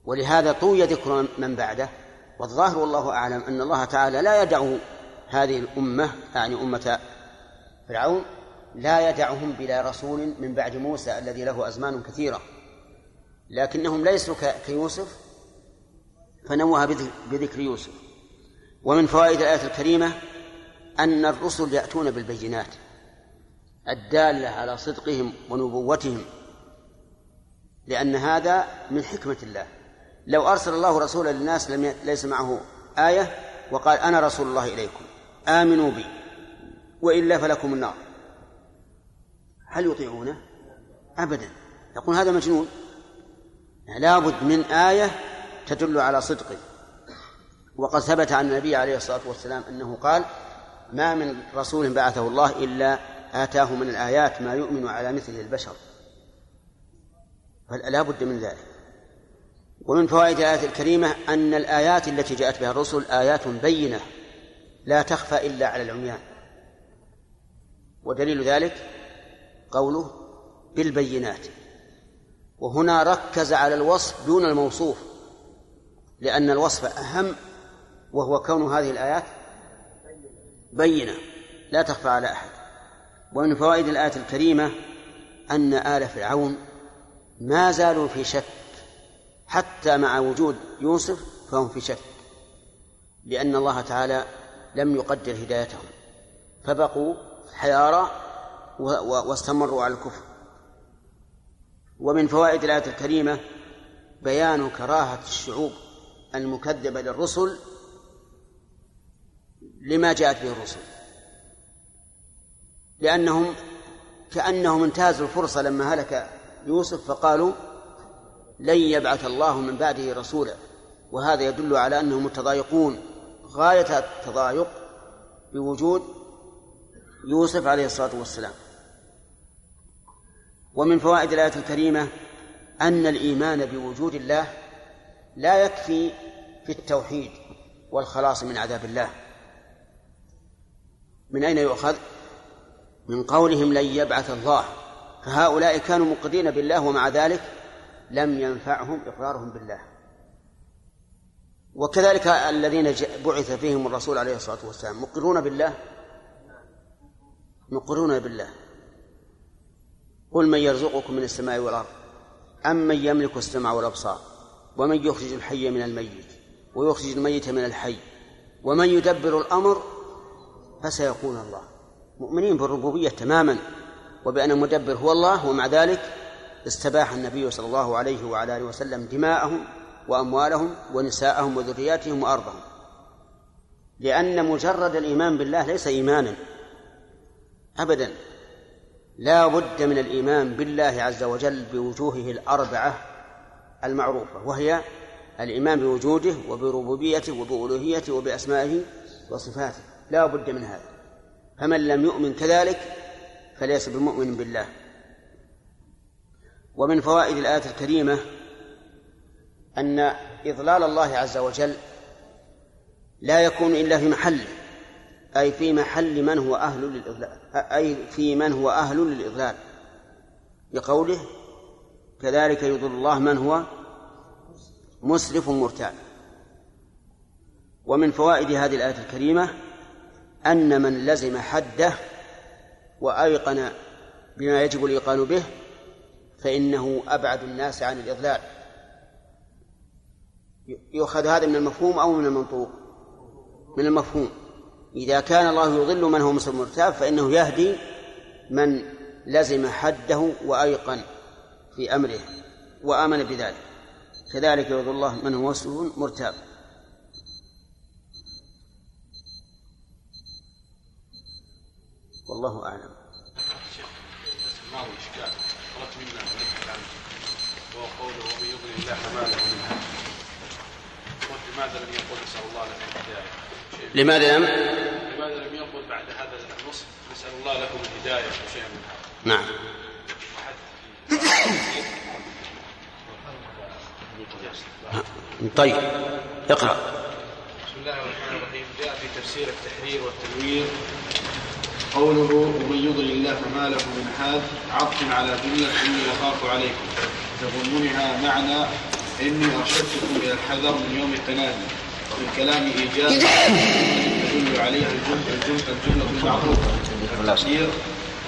Speaker 1: ولهذا طوي ذكر من بعده والظاهر والله أعلم أن الله تعالى لا يدع هذه الأمة يعني أمة فرعون لا يدعهم بلا رسول من بعد موسى الذي له أزمان كثيرة. لكنهم ليسوا كيوسف فنوه بذكر يوسف. ومن فوائد الآية الكريمة أن الرسل يأتون بالبينات الدالة على صدقهم ونبوتهم لأن هذا من حكمة الله. لو أرسل الله رسولا للناس لم ليس معه آية وقال أنا رسول الله إليكم. آمنوا بي وإلا فلكم النار. هل يطيعونه؟ أبدا. يقول هذا مجنون. لابد من آية تدل على صدقه وقد ثبت عن النبي عليه الصلاة والسلام أنه قال ما من رسول بعثه الله إلا آتاه من الآيات ما يؤمن على مثله البشر. فلا بد من ذلك. ومن فوائد الآية الكريمة أن الآيات التي جاءت بها الرسل آيات بينة. لا تخفى إلا على العميان. ودليل ذلك قوله بالبينات. وهنا ركز على الوصف دون الموصوف لأن الوصف أهم وهو كون هذه الآيات بينة لا تخفى على أحد. ومن فوائد الآية الكريمة أن آل فرعون ما زالوا في شك حتى مع وجود يوسف فهم في شك لأن الله تعالى لم يقدر هدايتهم. فبقوا حيارى واستمروا على الكفر. ومن فوائد الآية الكريمة بيان كراهة الشعوب المكذبة للرسل لما جاءت به الرسل. لأنهم كأنهم انتهزوا الفرصة لما هلك يوسف فقالوا لن يبعث الله من بعده رسولا. وهذا يدل على أنهم متضايقون. غاية التضايق بوجود يوسف عليه الصلاة والسلام. ومن فوائد الآية الكريمة أن الإيمان بوجود الله لا يكفي في التوحيد والخلاص من عذاب الله. من أين يؤخذ؟ من قولهم لن يبعث الله. فهؤلاء كانوا مقرين بالله ومع ذلك لم ينفعهم إقرارهم بالله. وكذلك الذين بعث فيهم الرسول عليه الصلاة والسلام مقرون بالله؟ مقرون بالله. قل من يرزقكم من السماء والأرض أم من يملك السمع والأبصار ومن يخرج الحي من الميت ويخرج الميت من الحي ومن يدبر الأمر فسيقول الله. مؤمنين بالربوبية تماما وبأن المدبر هو الله ومع ذلك استباح النبي صلى الله عليه وعلى آله وسلم دماءهم وأموالهم ونساءهم وذرياتهم وأرضهم. لأن مجرد الإيمان بالله ليس إيمانا. أبدا. لا بد من الإيمان بالله عز وجل بوجوهه الأربعة المعروفة وهي الإيمان بوجوده وبربوبيته وبألوهيته وبأسمائه وصفاته. لا بد من هذا. فمن لم يؤمن كذلك فليس بمؤمن بالله. ومن فوائد الآية الكريمة أن إضلال الله عز وجل لا يكون إلا في محله أي في محل من هو أهل للإضلال أي في من هو أهل للإضلال. بقوله كذلك يضل الله من هو مسرف مرتاب ومن فوائد هذه الآية الكريمة أن من لزم حده وأيقن بما يجب الإيقان به فإنه أبعد الناس عن الإضلال. يؤخذ هذا من المفهوم أو من المنطوق؟ من المفهوم. إذا كان الله يضل من هو مسلم مرتاب فإنه يهدي من لزم حده وأيقن في أمره وآمن بذلك. كذلك يرضي الله من هو مسلم مرتاب. والله أعلم.
Speaker 8: الماضي إشكال طلبت منا وهو قوله ومن يضلل الله فما له لماذا لم يقل نسأل الله لكم الهداية؟
Speaker 1: لماذا لم؟
Speaker 8: لماذا لم يقل بعد هذا النص نسأل الله لكم الهداية أو شيئا من هذا؟
Speaker 1: نعم. طيب اقرأ.
Speaker 8: بسم الله الرحمن الرحيم. جاء في تفسير التحرير والتنوير قوله ومن يضل الله فما له من هاد عطف على جملة إني أخاف عليكم. تضمنها معنى إني أرشدتكم إلى الحذر من يوم التنادي وفي الكلام إيجاب تدل عليها الجملة الجملة المعروفة. التفسير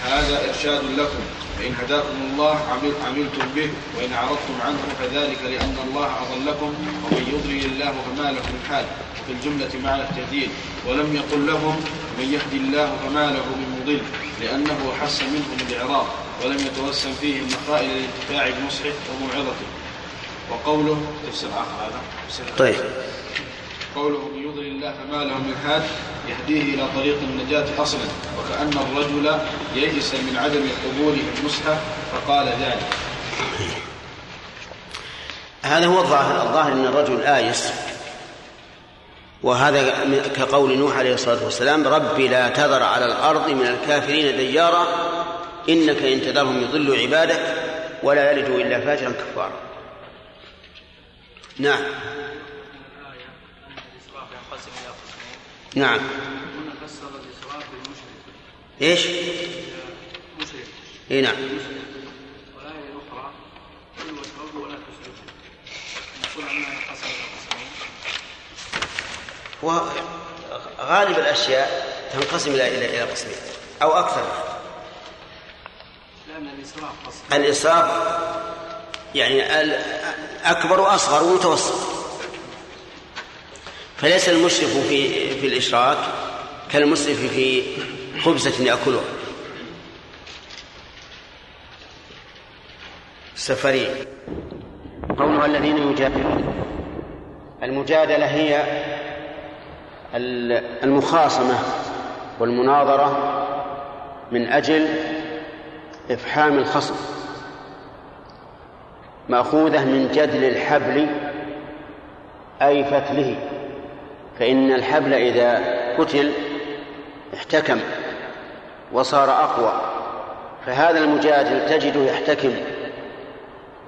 Speaker 8: هذا إرشاد لكم. فإن هداكم الله عمل عملتم به وإن أعرضتم عنه فذلك لأن الله أضلكم ومن يضلل الله فما له من حال. في الجملة معنى التهديد. ولم يقل لهم من يهدي الله فما له من مضل لأنه حس منهم الإعراض ولم يتوسم فيه المخائل للانتفاع بنصحه وموعظته وقوله تفسير آخر هذا تفسير
Speaker 1: طيب.
Speaker 8: قوله من يضلل الله فما له من هاد يهديه إلى طريق النجاة أصلا وكأن الرجل يئس من عدم قبوله النصح فقال ذلك.
Speaker 1: هذا هو الظاهر. الظاهر إن الرجل آيس. وهذا كقول نوح عليه الصلاة والسلام ربي لا تذر على الأرض من الكافرين ديارا إنك إن تذرهم يضلوا عبادك ولا يلدوا إلا فاجرا كفارا. نعم. نعم.
Speaker 5: فسر الإسراف بالمشرك
Speaker 1: إيش؟
Speaker 5: مشرك
Speaker 1: إي نعم.
Speaker 5: والآية الأخرى واشربوا ولا تسرفوا نقول إلى قسمين
Speaker 1: وغالب الأشياء تنقسم إلى إلى إلى قسمين أو أكثر.
Speaker 5: لأن الإسراف قسم
Speaker 1: الإسراف يعني أكبر وأصغر ومتوسط. فليس المسرف في في الإشراك كالمسرف في خبزة يأكلها. سفرين قولها الذين يجادلون. المجادلة هي ال- المخاصمة والمناظرة من أجل إفحام الخصم. مأخوذة من جدل الحبل أي فتله فإن الحبل إذا كتل احتكم وصار أقوى فهذا المجادل تجده يحتكم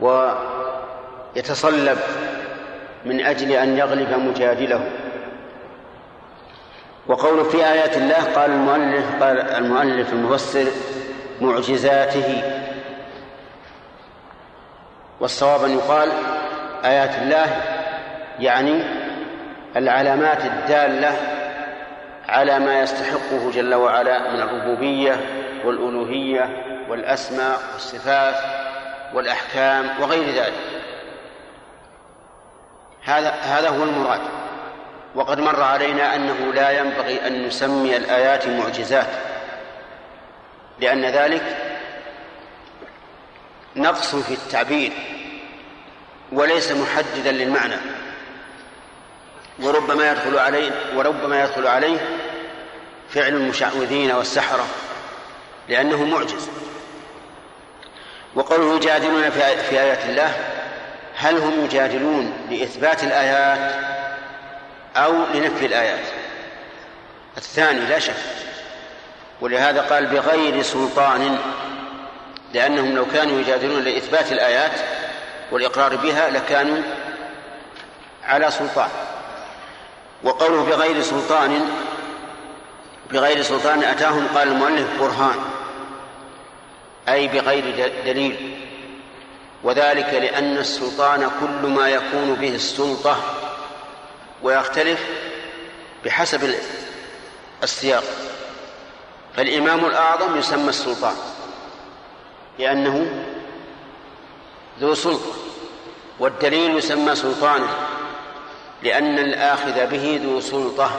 Speaker 1: ويتصلب من أجل أن يغلب مجادله. وقول في آيات الله قال المؤلف قال المؤلف المفسر معجزاته. والصواب أن يقال آيات الله يعني العلامات الدالة على ما يستحقه جل وعلا من الربوبية والألوهية والأسماء والصفات والأحكام وغير ذلك. هذا هذا هو المراد. وقد مر علينا أنه لا ينبغي أن نسمي الآيات معجزات لأن ذلك نقص في التعبير وليس محددا للمعنى. وربما يدخل عليه وربما يدخل عليه فعل المشعوذين والسحرة لأنه معجز. وقوله يجادلون في آي- في آيات الله هل هم يجادلون لإثبات الآيات أو لنفي الآيات؟ الثاني لا شك ولهذا قال بغير سلطان لأنهم لو كانوا يجادلون لإثبات الآيات والإقرار بها لكانوا على سلطان. وقوله بغير سلطان بغير سلطان أتاهم قال المؤلف برهان أي بغير دليل. وذلك لأن السلطان كل ما يكون به السلطة ويختلف بحسب السياق. فالإمام الأعظم يسمى السلطان. لأنه ذو سلطة والدليل يسمى سلطانا لأن الآخذ به ذو سلطة.